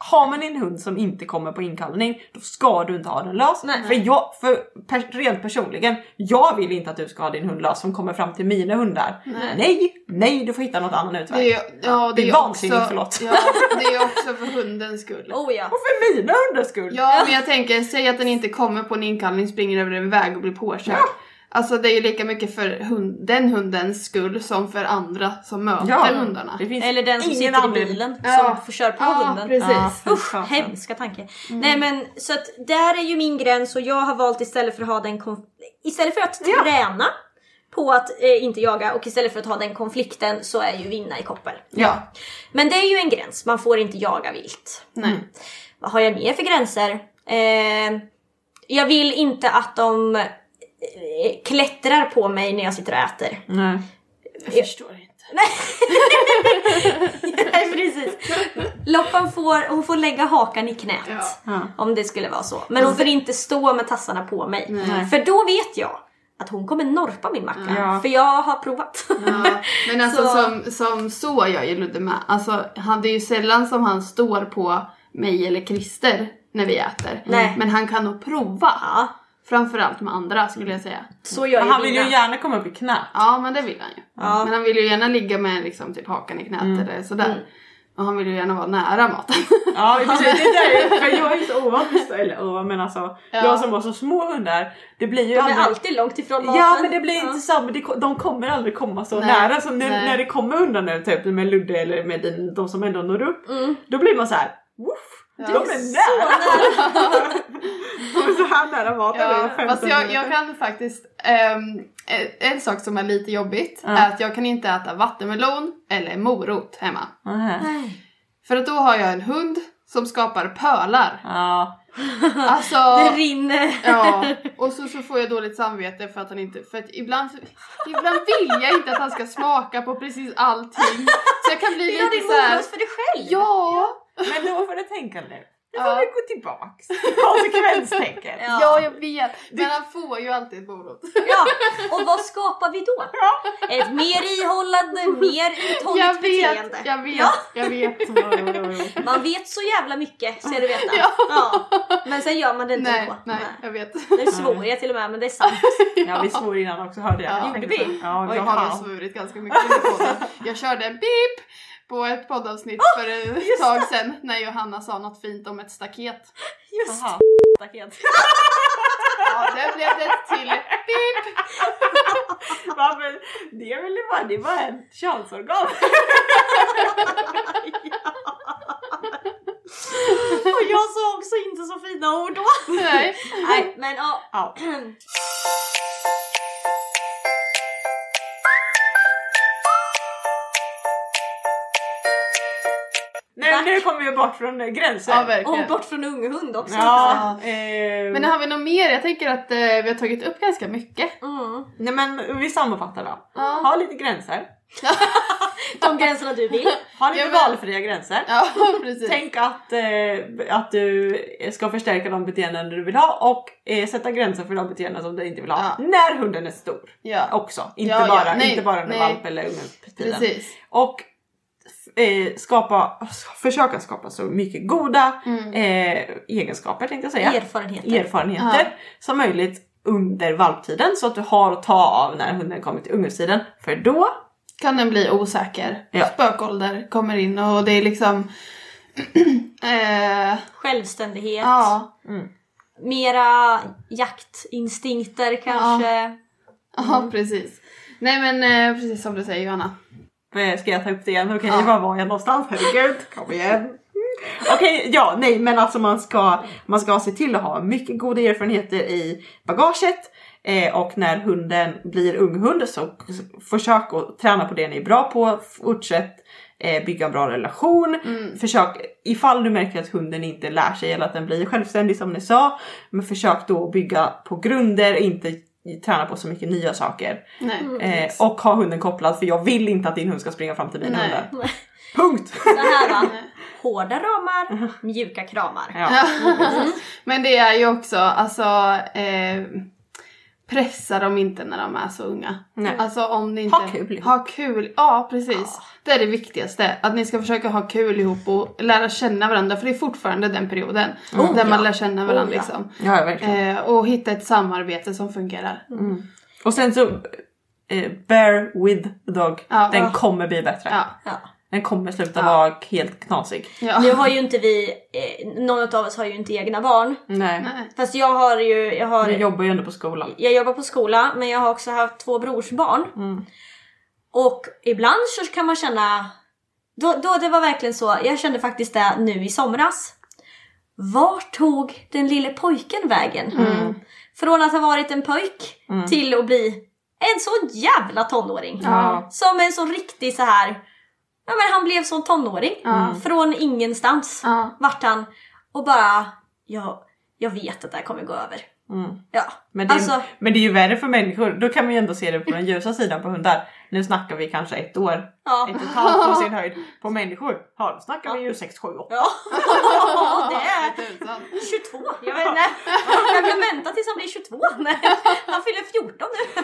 Speaker 4: har man en hund som inte kommer på inkallning, då ska du inte ha den lös.
Speaker 2: Nej.
Speaker 4: För jag, för per, rent personligen, jag vill inte att du ska ha din hund lös som kommer fram till mina hundar. Nej, nej, du får hitta något annan utväg.
Speaker 3: Det är, ja,
Speaker 4: Det är
Speaker 3: ju
Speaker 4: vansinnigt,
Speaker 3: också,
Speaker 4: förlåt.
Speaker 3: Ja, det är också för hundens skull.
Speaker 2: Oh [laughs] ja.
Speaker 4: Och för mina hundars skull.
Speaker 3: Ja, men jag tänker, säg att den inte kommer på en inkallning, springer över en väg och blir påkörd. Alltså det är ju lika mycket för hund, den hundens skull som för andra som möter hundarna.
Speaker 4: Det finns
Speaker 2: Eller den som sitter i
Speaker 4: anledning.
Speaker 2: bilen
Speaker 3: Ja.
Speaker 2: som får köra på
Speaker 3: Ja,
Speaker 2: hunden.
Speaker 3: precis.
Speaker 4: Ja,
Speaker 2: Usch, hemska tanke. Nej men så att där är ju min gräns och jag har valt istället för att ha den konf- istället för att träna på att eh, inte jaga och istället för att ha den konflikten så är ju vinna i koppel.
Speaker 3: Ja.
Speaker 2: Men det är ju en gräns, man får inte jaga vilt.
Speaker 3: Nej.
Speaker 2: Vad har jag mer för gränser? Eh, jag vill inte att de klättrar på mig när jag sitter och äter.
Speaker 4: Nej.
Speaker 3: Jag förstår inte. [laughs]
Speaker 2: Nej precis. Loppan får, hon får lägga hakan i knät.
Speaker 3: Ja.
Speaker 4: Ja.
Speaker 2: Om det skulle vara så. Men hon får inte stå med tassarna på mig.
Speaker 3: Nej.
Speaker 2: För då vet jag att hon kommer norpa min macka.
Speaker 4: Ja.
Speaker 2: För jag har provat.
Speaker 3: Ja, men alltså
Speaker 2: Så-
Speaker 3: som, som så gör ju Ludde med. Alltså han, det är ju sällan som han står på mig eller Christer när vi äter.
Speaker 2: Nej.
Speaker 3: Men han kan nog prova.
Speaker 2: Ja,
Speaker 3: Framförallt med andra skulle jag säga.
Speaker 2: så gör
Speaker 4: han vill ju gärna komma upp i knät.
Speaker 3: Ja men det vill han ju.
Speaker 2: Ja.
Speaker 3: Men han vill ju gärna ligga med liksom, typ hakan i knät eller sådär. Och han vill ju gärna vara nära maten.
Speaker 4: Ja [laughs] precis, det där är, för jag är ju så ovan, eller ovan men alltså
Speaker 3: Ja.
Speaker 4: jag som har så små hundar, det blir ju
Speaker 2: De är alltid långt ifrån maten.
Speaker 4: Ja men det blir
Speaker 2: Ja.
Speaker 4: inte samma, de kommer aldrig komma så
Speaker 3: Nej,
Speaker 4: nära som nu,
Speaker 3: nej.
Speaker 4: när det kommer hundar nu typ med Ludde eller med din, de som ändå når upp. Då blir man så här. Woof, de är nära! De är [laughs] så här nära maten.
Speaker 3: Ja,
Speaker 4: 15
Speaker 3: fast jag, jag kan faktiskt, ehm, en- en sak som är lite jobbigt
Speaker 4: Ja.
Speaker 3: är att jag kan inte äta vattenmelon eller morot hemma.
Speaker 4: Nähä.
Speaker 3: För att då har jag en hund som skapar pölar.
Speaker 4: Ja. [laughs]
Speaker 3: Alltså,
Speaker 2: Det rinner.
Speaker 3: ja. [laughs] Och så, så får jag dåligt samvete för att han inte, för att ibland, ibland vill jag inte att han ska smaka på precis allting. Så jag kan bli
Speaker 2: Du gör din
Speaker 3: lite såhär,
Speaker 2: morot för dig själv.
Speaker 3: ja,
Speaker 4: Men då får du tänka nu. Nu får
Speaker 3: Ja.
Speaker 4: vi gå tillbaks till konsekvenstänket. [laughs]
Speaker 2: Ja.
Speaker 3: ja jag vet. Men han får ju alltid ett morot.
Speaker 2: Ja, [laughs] och vad skapar vi då? Ett mer ihållande, mer uthålligt
Speaker 3: Jag
Speaker 2: beteende.
Speaker 3: vet, jag vet,
Speaker 2: Ja.
Speaker 3: jag vet. [laughs]
Speaker 2: Man vet så jävla mycket, ska du veta.
Speaker 3: Ja.
Speaker 2: Ja. Men sen gör man det inte
Speaker 3: Nej,
Speaker 2: då.
Speaker 3: nej, jag vet.
Speaker 2: Det svor jag till och med, men det är sant.
Speaker 4: Ja vi svor innan också hörde jag.
Speaker 3: Ja.
Speaker 4: jag
Speaker 2: Gjorde vi?
Speaker 4: Ja, vi
Speaker 3: har svurit ganska mycket. Jag körde en pip på ett poddavsnitt för ett tag sedan när Johanna sa något fint om ett staket.
Speaker 2: Just
Speaker 4: Jaha. Staket.
Speaker 3: Ja, där blev det till pip! [laughs]
Speaker 4: Varför? Det är väl bara, det är bara ett könsorgan. [laughs]
Speaker 2: Och jag sa också inte så fina ord då.
Speaker 3: Nej.
Speaker 2: Nej, men ja.
Speaker 4: Ja. [clears throat] Nu, nu kommer vi bort från gränser.
Speaker 3: Ja,
Speaker 2: Och bort från unghund också.
Speaker 4: Ja, eh,
Speaker 3: Men har vi något mer? Jag tänker att eh, vi har tagit upp ganska mycket.
Speaker 2: Mm.
Speaker 4: nej men vi sammanfattar då.
Speaker 3: Ja.
Speaker 4: Ha lite gränser. [laughs]
Speaker 2: De gränserna du vill.
Speaker 4: Ha lite valfria gränser.
Speaker 3: Ja, [laughs] precis.
Speaker 4: Tänk att, eh, att du ska förstärka de beteenden du vill ha och eh, sätta gränser för de beteenden som du inte vill ha.
Speaker 3: Ja.
Speaker 4: När hunden är stor
Speaker 3: Ja,
Speaker 4: också. Inte
Speaker 3: Ja, ja.
Speaker 4: bara,
Speaker 3: Nej,
Speaker 4: inte bara under
Speaker 3: nej.
Speaker 4: valp eller ungdomstiden.
Speaker 3: precis.
Speaker 4: Och eh, skapa, försöka skapa så mycket goda
Speaker 3: Mm.
Speaker 4: eh, egenskaper tänkte jag säga.
Speaker 2: Erfarenheter.
Speaker 4: Erfarenheter
Speaker 3: Ja.
Speaker 4: som möjligt under valptiden så att du har att ta av när hunden kommer till ungdomstiden. För då
Speaker 3: Kan den bli osäker.
Speaker 4: Ja.
Speaker 3: Spökålder kommer in och det är liksom [clears throat] Eh,
Speaker 2: Självständighet.
Speaker 3: ja,
Speaker 2: Mera jaktinstinkter kanske.
Speaker 3: ja, precis. Nej men eh, precis som du säger Johanna.
Speaker 4: Eh, Ska jag ta upp det igen? Okej, var var jag någonstans? Herregud, [laughs] kom igen. Mm. Okej, ja, nej, men alltså man ska, man ska se till att ha mycket goda erfarenheter i bagaget. Eh, och när hunden blir ung hund så försök att träna på det ni är bra på. Fortsätt eh, bygga en bra relation. Försök, ifall du märker att hunden inte lär sig eller att den blir självständig som ni sa. Men försök då att bygga på grunder, inte träna på så mycket nya saker.
Speaker 3: Nej.
Speaker 4: Eh, och ha hunden kopplad för jag vill inte att din hund ska springa fram till mina
Speaker 3: Nej.
Speaker 4: hundar. Punkt! [laughs]
Speaker 2: Så här va. Hårda ramar, mjuka kramar.
Speaker 4: Ja. [laughs]
Speaker 3: Men det är ju också, alltså eh, pressa dem inte när de är så unga.
Speaker 4: Nej.
Speaker 3: Alltså om ni inte...
Speaker 4: Ha kul.
Speaker 3: Ha kul, ja precis. Det är det viktigaste. Att ni ska försöka ha kul ihop och lära känna varandra för det är fortfarande den perioden
Speaker 4: Oh,
Speaker 3: där man
Speaker 2: ja.
Speaker 3: lär känna varandra
Speaker 2: Oh, ja.
Speaker 3: liksom.
Speaker 4: ja, verkligen.
Speaker 3: Eh, och hitta ett samarbete som fungerar.
Speaker 4: Och sen så, eh, bear with the dog.
Speaker 3: Ja.
Speaker 4: Den
Speaker 3: Ja.
Speaker 4: kommer bli bättre. Den kommer sluta
Speaker 3: Ja.
Speaker 4: vara helt knasig.
Speaker 3: Ja.
Speaker 2: Nu har ju inte vi, eh, någon av oss har ju inte egna barn.
Speaker 4: Nej.
Speaker 3: Nej.
Speaker 2: Fast jag har ju, jag har
Speaker 4: Du jobbar ju ändå på skolan.
Speaker 2: jag jobbar på skola men jag har också haft två brorsbarn. Och ibland så kan man känna, då, då det var verkligen så, jag kände faktiskt det nu i somras. Vart tog den lille pojken vägen? Från att ha varit en pojk till att bli en så jävla tonåring.
Speaker 4: Ja.
Speaker 2: Som en så riktig så här. Ja men han blev som tonåring. Från ingenstans
Speaker 3: Ja.
Speaker 2: vart han. Och bara, ja, jag vet att det här kommer gå över.
Speaker 4: Mm.
Speaker 2: Ja,
Speaker 4: Men, det är,
Speaker 2: alltså.
Speaker 4: men det är ju värre för människor. Då kan man ju ändå se det på den ljusa sidan på hundar. Nu snackar vi kanske ett år.
Speaker 2: Ja.
Speaker 4: Ett och ett halvt på sin [laughs] höjd. På människor, ja då snackar vi ju 6, 7, 8.
Speaker 2: Ja, [laughs] det är 22. Jag, vet, nej, jag kan vänta tills han blir 22. Nej, han fyller 14 nu.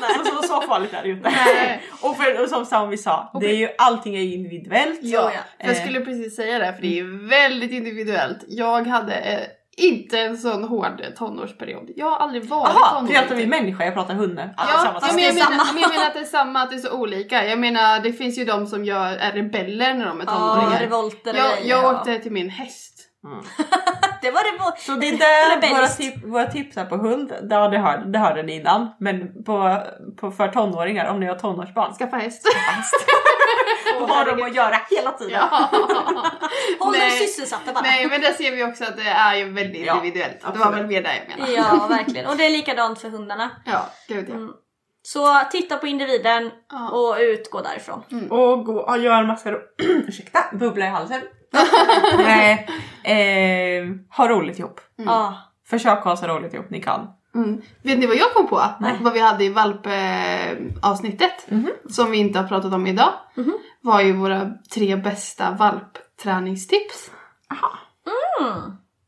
Speaker 2: Nej.
Speaker 4: Så, så, så farligt är det ju inte.
Speaker 3: Nej.
Speaker 4: och, för, och som, som vi sa, det är ju, allting är ju individuellt.
Speaker 3: Ja,
Speaker 2: ja.
Speaker 3: jag skulle precis säga det för det är ju väldigt individuellt. Jag hade eh, inte en sån hård tonårsperiod. Jag har aldrig varit
Speaker 4: Jaha,
Speaker 3: tonåring.
Speaker 4: pratar vi människa? Jag pratar hundar.
Speaker 3: Ja,
Speaker 4: samma
Speaker 3: ja, men jag, menar,
Speaker 2: samma.
Speaker 3: men jag menar att det är samma, att det är så olika. Jag menar det finns ju de som gör, är rebeller när de är
Speaker 2: Ja,
Speaker 3: tonåringar.
Speaker 2: revolter och
Speaker 3: jag, jag
Speaker 2: ja.
Speaker 3: åkte till min häst. [laughs]
Speaker 2: Det var revol-
Speaker 4: Så det är där våra, tip, våra tips är på hund, ja, det, hör, det hörde ni innan. Men på, på, för tonåringar, om ni har tonårsbarn,
Speaker 3: Skaffa häst. [laughs]
Speaker 4: då har de att göra hela tiden.
Speaker 3: ja. [laughs]
Speaker 2: Håll dem
Speaker 3: Nej.
Speaker 2: sysselsatta bara.
Speaker 3: Nej men där ser vi också att det är ju väldigt
Speaker 4: Ja,
Speaker 3: individuellt. Det var
Speaker 4: absolut.
Speaker 3: väl mer det jag menade.
Speaker 2: Ja, verkligen. Och det är likadant för hundarna.
Speaker 3: Ja, gud ja.
Speaker 2: Så titta på individen och utgå därifrån.
Speaker 4: Och gå och göra en massa [clears throat] ursäkta, bubbla i halsen. [laughs] Nej, eh, ha roligt ihop.
Speaker 2: Ja.
Speaker 4: Försök ha så roligt ihop ni kan.
Speaker 3: Mm. Vet ni vad jag kom på? Vad vi hade i valpavsnittet som vi inte har pratat om idag. Var ju våra tre bästa valpträningstips.
Speaker 4: Aha.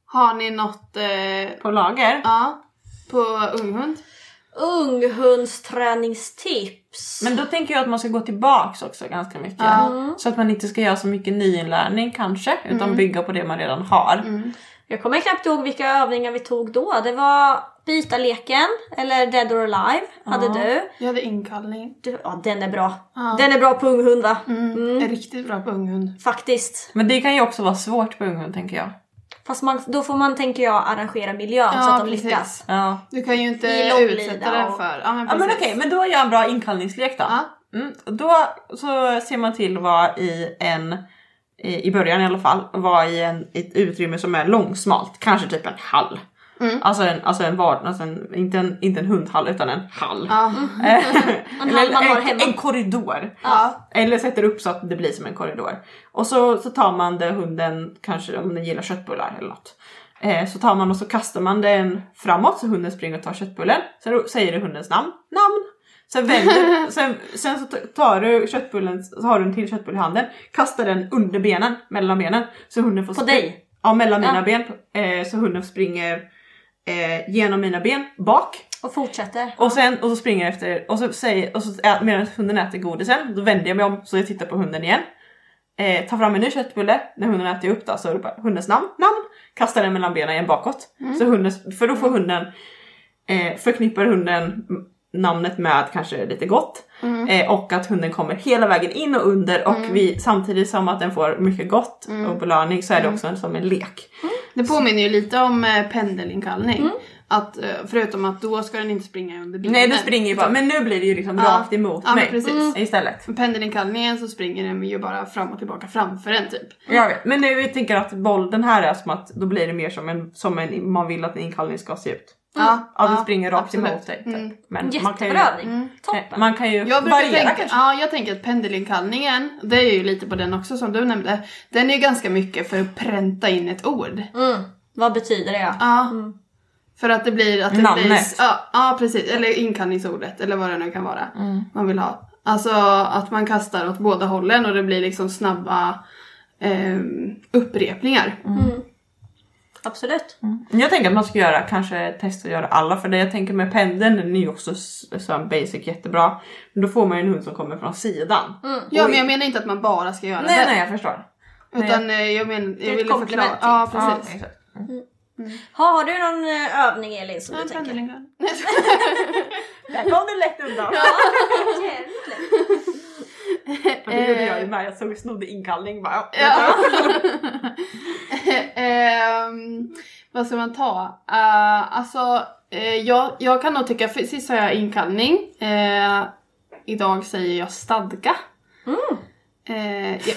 Speaker 3: Har ni något eh,
Speaker 4: På lager?
Speaker 3: ja, på unghund?
Speaker 2: Unghundsträningstips.
Speaker 4: Men då tänker jag att man ska gå tillbaks också ganska mycket.
Speaker 3: Ja.
Speaker 4: Så att man inte ska göra så mycket nyinlärning kanske, utan bygga på det man redan har.
Speaker 2: Jag kommer knappt ihåg vilka övningar vi tog då. Det var byta leken eller Dead or Alive hade du.
Speaker 3: Jag hade inkallning.
Speaker 2: du. Ja, den är bra. Den är bra på unghund va?
Speaker 3: Är riktigt bra på unghund.
Speaker 2: Faktiskt.
Speaker 4: Men det kan ju också vara svårt på unghund tänker jag.
Speaker 2: Fast man, då får man, tänker jag, arrangera miljön så
Speaker 3: Ja,
Speaker 2: att de
Speaker 3: precis.
Speaker 2: lyckas.
Speaker 4: Ja.
Speaker 3: Du kan ju inte utsätta det
Speaker 2: och-
Speaker 3: för... Ja men,
Speaker 4: Ja men okej, men då gör jag en bra inkallningslek då.
Speaker 3: Ja.
Speaker 4: Mm, då så ser man till att vara i en, i, i början i alla fall, vara i en, ett utrymme som är långsmalt, kanske typ en hall.
Speaker 3: Mm.
Speaker 4: Alltså en, alltså en, vard, alltså en, inte, en inte en hundhall utan en hall.
Speaker 3: Ja.
Speaker 4: Eh,
Speaker 2: En
Speaker 4: eller
Speaker 2: hall man har
Speaker 4: en,
Speaker 2: hemma.
Speaker 4: en korridor.
Speaker 3: Ja.
Speaker 4: Eller sätter upp så att det blir som en korridor. Och så, så tar man det hunden, kanske om den gillar köttbullar eller något. Eh, så tar man och så kastar man den framåt så hunden springer och tar köttbullen. Sen säger du hundens namn. Namn! Sen vänder [laughs] sen, sen så tar du köttbullen, så har du en till köttbulle i handen. Kastar den under benen, mellan benen. Så hunden får
Speaker 2: På dig?
Speaker 4: Ja, mellan mina
Speaker 2: Ja.
Speaker 4: ben. Eh, så hunden springer eh, genom mina ben, bak.
Speaker 2: Och fortsätter.
Speaker 4: Och sen och så springer jag efter och så säger och så ä, medan hunden äter godisen då vänder jag mig om så jag tittar på hunden igen. Eh, tar fram en ny köttbulle när hunden äter upp då så ropar hundens namn, namn. Kastar den mellan benen igen bakåt. Så hunden, för då får hunden eh, förknippar hunden namnet med kanske lite gott. Eh, och att hunden kommer hela vägen in och under och vi, samtidigt som att den får mycket gott och belöning så är det också en, som en lek.
Speaker 3: Det påminner ju lite om eh, pendelinkallning. Att, eh, förutom att då ska den inte springa under bilen.
Speaker 4: Nej den springer ju bara, men nu blir det ju liksom
Speaker 3: Ja.
Speaker 4: rakt emot
Speaker 3: Ja, men
Speaker 4: mig
Speaker 3: precis.
Speaker 4: istället.
Speaker 3: Med pendelinkallningen så springer den ju bara fram och tillbaka framför en typ.
Speaker 4: Jag vet, men nu jag tänker att boll, den här är som att då blir det mer som en, som en man vill att en inkallning ska se ut.
Speaker 3: Ja,
Speaker 4: den
Speaker 3: ja,
Speaker 4: springer rakt
Speaker 3: absolut.
Speaker 4: emot dig. Typ.
Speaker 3: Mm.
Speaker 4: Men man kan ju,
Speaker 2: övning. Toppen.
Speaker 4: man kan ju
Speaker 3: Jag brukar
Speaker 4: variera
Speaker 3: tänka,
Speaker 4: kanske.
Speaker 3: ja, jag tänker att pendelinkallningen, det är ju lite på den också som du nämnde. Den är ju ganska mycket för att pränta in ett ord.
Speaker 2: Mm. Vad betyder det?
Speaker 3: Ja. För att det blir... Att det Blir,
Speaker 4: Namnet.
Speaker 3: ja, ja, precis. Eller inkallningsordet, eller vad det nu kan vara man vill ha. Alltså att man kastar åt båda hållen och det blir liksom snabba ehm, upprepningar.
Speaker 2: Absolut.
Speaker 4: Jag tänker att man ska göra, kanske testa att göra alla för det jag tänker med pendeln, den är ju också så här basic jättebra. Men då får man ju en hund som kommer från sidan.
Speaker 3: Ja, men jag menar inte att man bara ska göra
Speaker 4: Nej
Speaker 3: det.
Speaker 4: nej jag förstår.
Speaker 3: Utan eh, jag menar,
Speaker 2: är
Speaker 3: jag
Speaker 2: ett
Speaker 3: ville
Speaker 2: komplement
Speaker 3: förklara.
Speaker 2: till.
Speaker 3: Ja, precis.
Speaker 4: exakt.
Speaker 2: Ha, har du någon eh, övning Elin som
Speaker 3: Ja,
Speaker 2: du tänker? [laughs]
Speaker 4: Där kom du lätt undan. [laughs]
Speaker 2: Jävligt lätt.
Speaker 4: Det gjorde jag ju med, jag såg snodde inkallning bara. [laughs]
Speaker 3: Ja. Ehm, vad ska man ta? Uh, alltså, eh, jag, jag kan nog tycka, för sist sa jag inkallning. Eh, idag säger jag stadga. Eh, ja.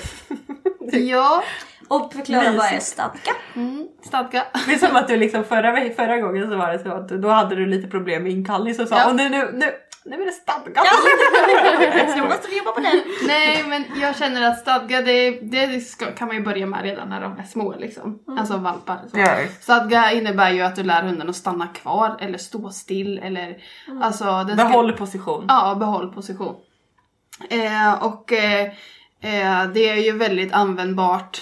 Speaker 3: [laughs] ja,
Speaker 2: Och förklara vad är stadga?
Speaker 3: mm, stadga.
Speaker 4: Det är som att du liksom förra, förra gången så var det så att då hade du lite problem med inkallning så sa
Speaker 3: Ja.
Speaker 4: och nu, nu, nu, nu är det stadga.
Speaker 2: Så [laughs] måste vi jobba på den.
Speaker 3: Nej men jag känner att stadga det, det ska, kan man ju börja med redan när de är små liksom. Alltså valpar. Så.
Speaker 4: Ja.
Speaker 3: Stadga innebär ju att du lär hunden att stanna kvar eller stå still eller alltså den ska-
Speaker 4: Behåll position.
Speaker 3: Ja, behåll position. Eh, och eh, eh, det är ju väldigt användbart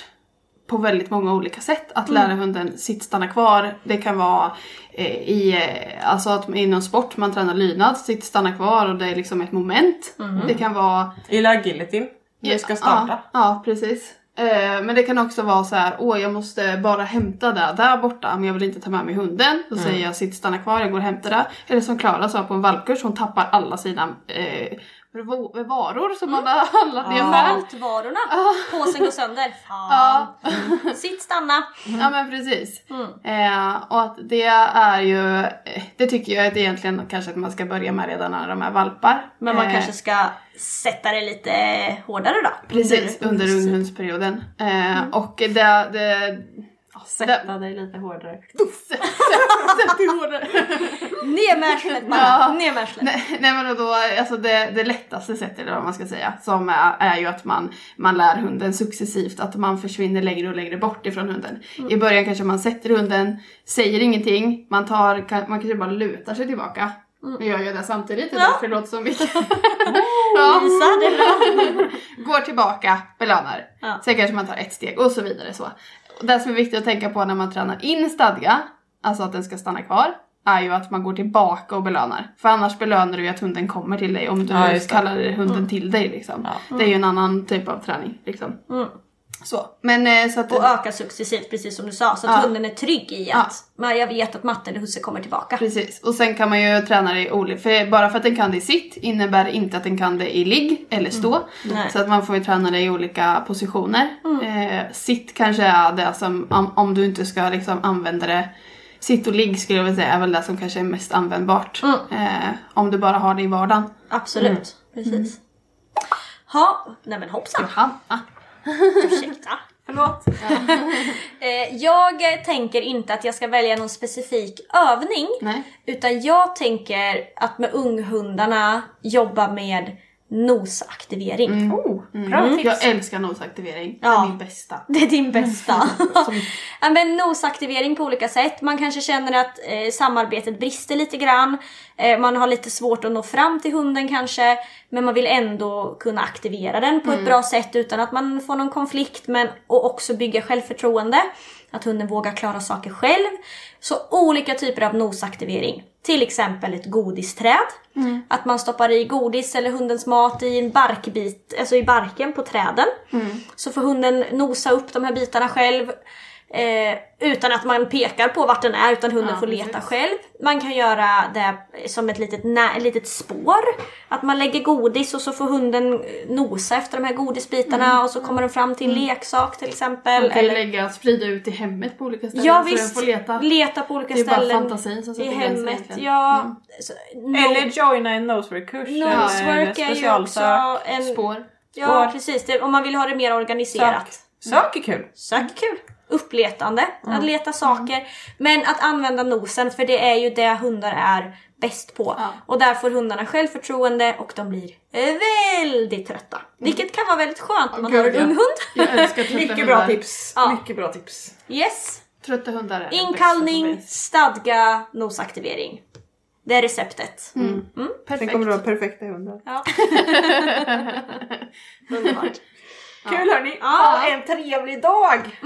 Speaker 3: på väldigt många olika sätt att lära hunden sitt stanna kvar. Det kan vara i, eh, alltså att inom sport man tränar lydnad, sitt stanna kvar och det är liksom ett moment. Det kan vara
Speaker 4: Gillar agility. Du ska starta.
Speaker 3: Ja, ja precis. Eh, men det kan också vara så här, åh jag måste bara hämta det där borta men jag vill inte ta med mig hunden. Då säger jag sitt stanna kvar, jag går och hämtar det. Eller som Klara sa på en valpkurs, hon tappar alla sina eh, varor som hon har handlat i affären.
Speaker 2: Matvarorna. Påsen går sönder. Fan.
Speaker 3: Ja.
Speaker 2: Sitt, stanna.
Speaker 3: Ja men precis. Eh, och att det är ju, eh, det tycker jag att egentligen kanske att man ska börja med redan när de är valpar.
Speaker 2: Men man
Speaker 3: Eh,
Speaker 2: kanske ska sätta det lite hårdare då.
Speaker 3: Precis, under unghundsperioden. Eh, Och det, det
Speaker 4: Sätta dig lite hårdare. [laughs]
Speaker 3: Sätt dig hårdare.
Speaker 2: Ner med arslet bara.
Speaker 3: Ja.
Speaker 2: Ner med arslet.
Speaker 3: Nej, nej men då, alltså det, det lättaste sättet eller vad man ska säga som är, är ju att man, man lär hunden successivt att man försvinner längre och längre bort ifrån hunden. I början kanske man sätter hunden, säger ingenting, man, tar, man kanske bara lutar sig tillbaka. Nu gör jag det samtidigt, är
Speaker 2: Ja.
Speaker 3: därför det låter som vi... [laughs] ja. Går tillbaka, belönar.
Speaker 2: Ja.
Speaker 3: Sen kanske man tar ett steg och så vidare så. Det som är viktigt att tänka på när man tränar in stadga, alltså att den ska stanna kvar, är ju att man går tillbaka och belönar. För annars belönar du ju att hunden kommer till dig om du
Speaker 4: Ja,
Speaker 3: kallar hunden till dig liksom. Det är ju en annan typ av träning liksom.
Speaker 2: Mm.
Speaker 3: Så. Men eh, så att...
Speaker 2: Och öka successivt precis som du sa så att
Speaker 3: Ja.
Speaker 2: hunden är trygg i att men jag vet att matte eller husse kommer tillbaka.
Speaker 3: Precis, och sen kan man ju träna det i olika, för bara för att den kan det i sitt innebär inte att den kan det i ligg eller stå.
Speaker 2: Nej.
Speaker 3: Så att man får ju träna det i olika positioner. Eh, sitt kanske är det som, om, om du inte ska liksom använda det Sitt och ligg skulle jag vilja säga är väl det som kanske är mest användbart. Eh, om du bara har det i vardagen.
Speaker 2: Absolut, precis. Ha, nej men hoppsan.
Speaker 3: Johanna.
Speaker 2: Ursäkta.
Speaker 4: Förlåt.
Speaker 2: Eh, jag tänker inte att jag ska välja någon specifik övning.
Speaker 3: Nej.
Speaker 2: Utan jag tänker att med unghundarna jobba med nosaktivering.
Speaker 4: Oh, bra tips.
Speaker 3: Jag älskar nosaktivering. Det
Speaker 2: Ja.
Speaker 3: är min bästa. [laughs]
Speaker 2: Det är din bästa. [laughs] ja, men nosaktivering på olika sätt. Man kanske känner att eh, samarbetet brister lite grann. Eh, man har lite svårt att nå fram till hunden kanske. Men man vill ändå kunna aktivera den på ett bra sätt utan att man får någon konflikt. Men, och också bygga självförtroende. Att hunden vågar klara saker själv. Så olika typer av nosaktivering. Till exempel ett godisträd. Att man stoppar i godis eller hundens mat i en barkbit, alltså i barken på träden. Så får hunden nosa upp de här bitarna själv. Eh, utan att man pekar på vart den är utan hunden
Speaker 3: Ja,
Speaker 2: får leta
Speaker 3: precis.
Speaker 2: själv. Man kan göra det som ett litet, ett litet spår. Att man lägger godis och så får hunden nosa efter de här godisbitarna och så kommer den fram till en leksak till exempel.
Speaker 3: Man kan
Speaker 2: Eller,
Speaker 3: lägga, sprida ut i hemmet på olika ställen
Speaker 2: ja
Speaker 3: så
Speaker 2: visst,
Speaker 3: den får leta.
Speaker 2: leta på olika
Speaker 3: Det är bara
Speaker 2: ställen.
Speaker 3: fantasin som
Speaker 2: I
Speaker 3: sätter
Speaker 2: hemmet, ja.
Speaker 3: Mm.
Speaker 2: Så, no-
Speaker 4: Eller joina en nosework-kurs.
Speaker 2: Nosework är ju också en...
Speaker 3: Spår.
Speaker 2: Ja
Speaker 4: Spår.
Speaker 2: precis, det, om man vill ha det mer organiserat.
Speaker 4: Sök. Sök är kul.
Speaker 2: Sök är kul. Uppletande, att leta saker. Men att använda nosen, för det är ju det hundar är bäst på.
Speaker 3: Ja.
Speaker 2: Och där får hundarna självförtroende och de blir väldigt trötta. Vilket kan vara väldigt skönt om man
Speaker 3: Gud,
Speaker 2: har en
Speaker 3: ja.
Speaker 2: ung hund.
Speaker 3: Jag älskar trötta
Speaker 4: Mycket
Speaker 3: hundar.
Speaker 4: bra tips.
Speaker 2: Ja.
Speaker 4: Mycket bra tips.
Speaker 2: Yes.
Speaker 3: Trötta hundar är det
Speaker 2: Inkallning, stadga, nosaktivering. Det är receptet.
Speaker 3: Perfekt.
Speaker 4: Sen kommer du ha perfekta hundar.
Speaker 2: Ja. [laughs] Underbart.
Speaker 4: Kul hörni!
Speaker 2: Ja.
Speaker 4: Ha en trevlig dag!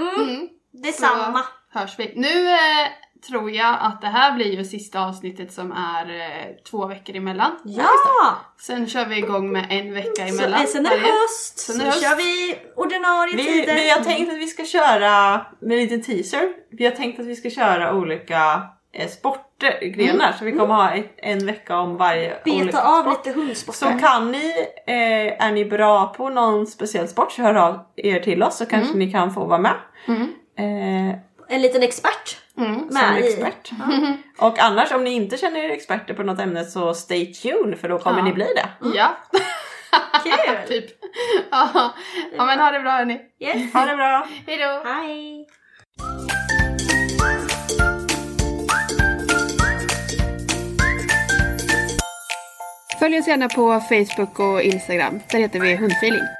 Speaker 2: Detsamma.
Speaker 3: Så hörs vi. Nu eh, tror jag att det här blir ju sista avsnittet som är eh, två veckor emellan.
Speaker 2: Ja!
Speaker 3: Sen kör vi igång med en vecka
Speaker 2: Så,
Speaker 3: emellan.
Speaker 2: eh, sen är det höst,
Speaker 3: Sen
Speaker 2: så
Speaker 3: är det höst.
Speaker 2: kör vi ordinarie
Speaker 4: Vi,
Speaker 2: tider.
Speaker 4: vi har tänkt att vi ska köra, med en liten teaser, vi har tänkt att vi ska köra olika eh, sportgrenar. Så vi kommer ha ett, en vecka om varje olika
Speaker 2: Beta av
Speaker 4: sport.
Speaker 2: lite hundsportar.
Speaker 4: Så kan ni, eh, är ni bra på någon speciell sport så hör av er till oss så kanske ni kan få vara med. Eh,
Speaker 2: En liten expert.
Speaker 3: Mm.
Speaker 4: som
Speaker 2: Med
Speaker 4: expert. [laughs] Och annars om ni inte känner er experter på något ämne så stay tuned för då kommer
Speaker 3: Ja.
Speaker 4: ni bli det.
Speaker 3: Ja, [laughs]
Speaker 2: Kul! [laughs]
Speaker 3: typ. ja. ja, men ha det bra hörni.
Speaker 2: Yes.
Speaker 4: Ha det bra!
Speaker 3: Hejdå!
Speaker 2: Hej!
Speaker 3: Följ oss gärna på Facebook och Instagram. Där heter vi Hundfeeling.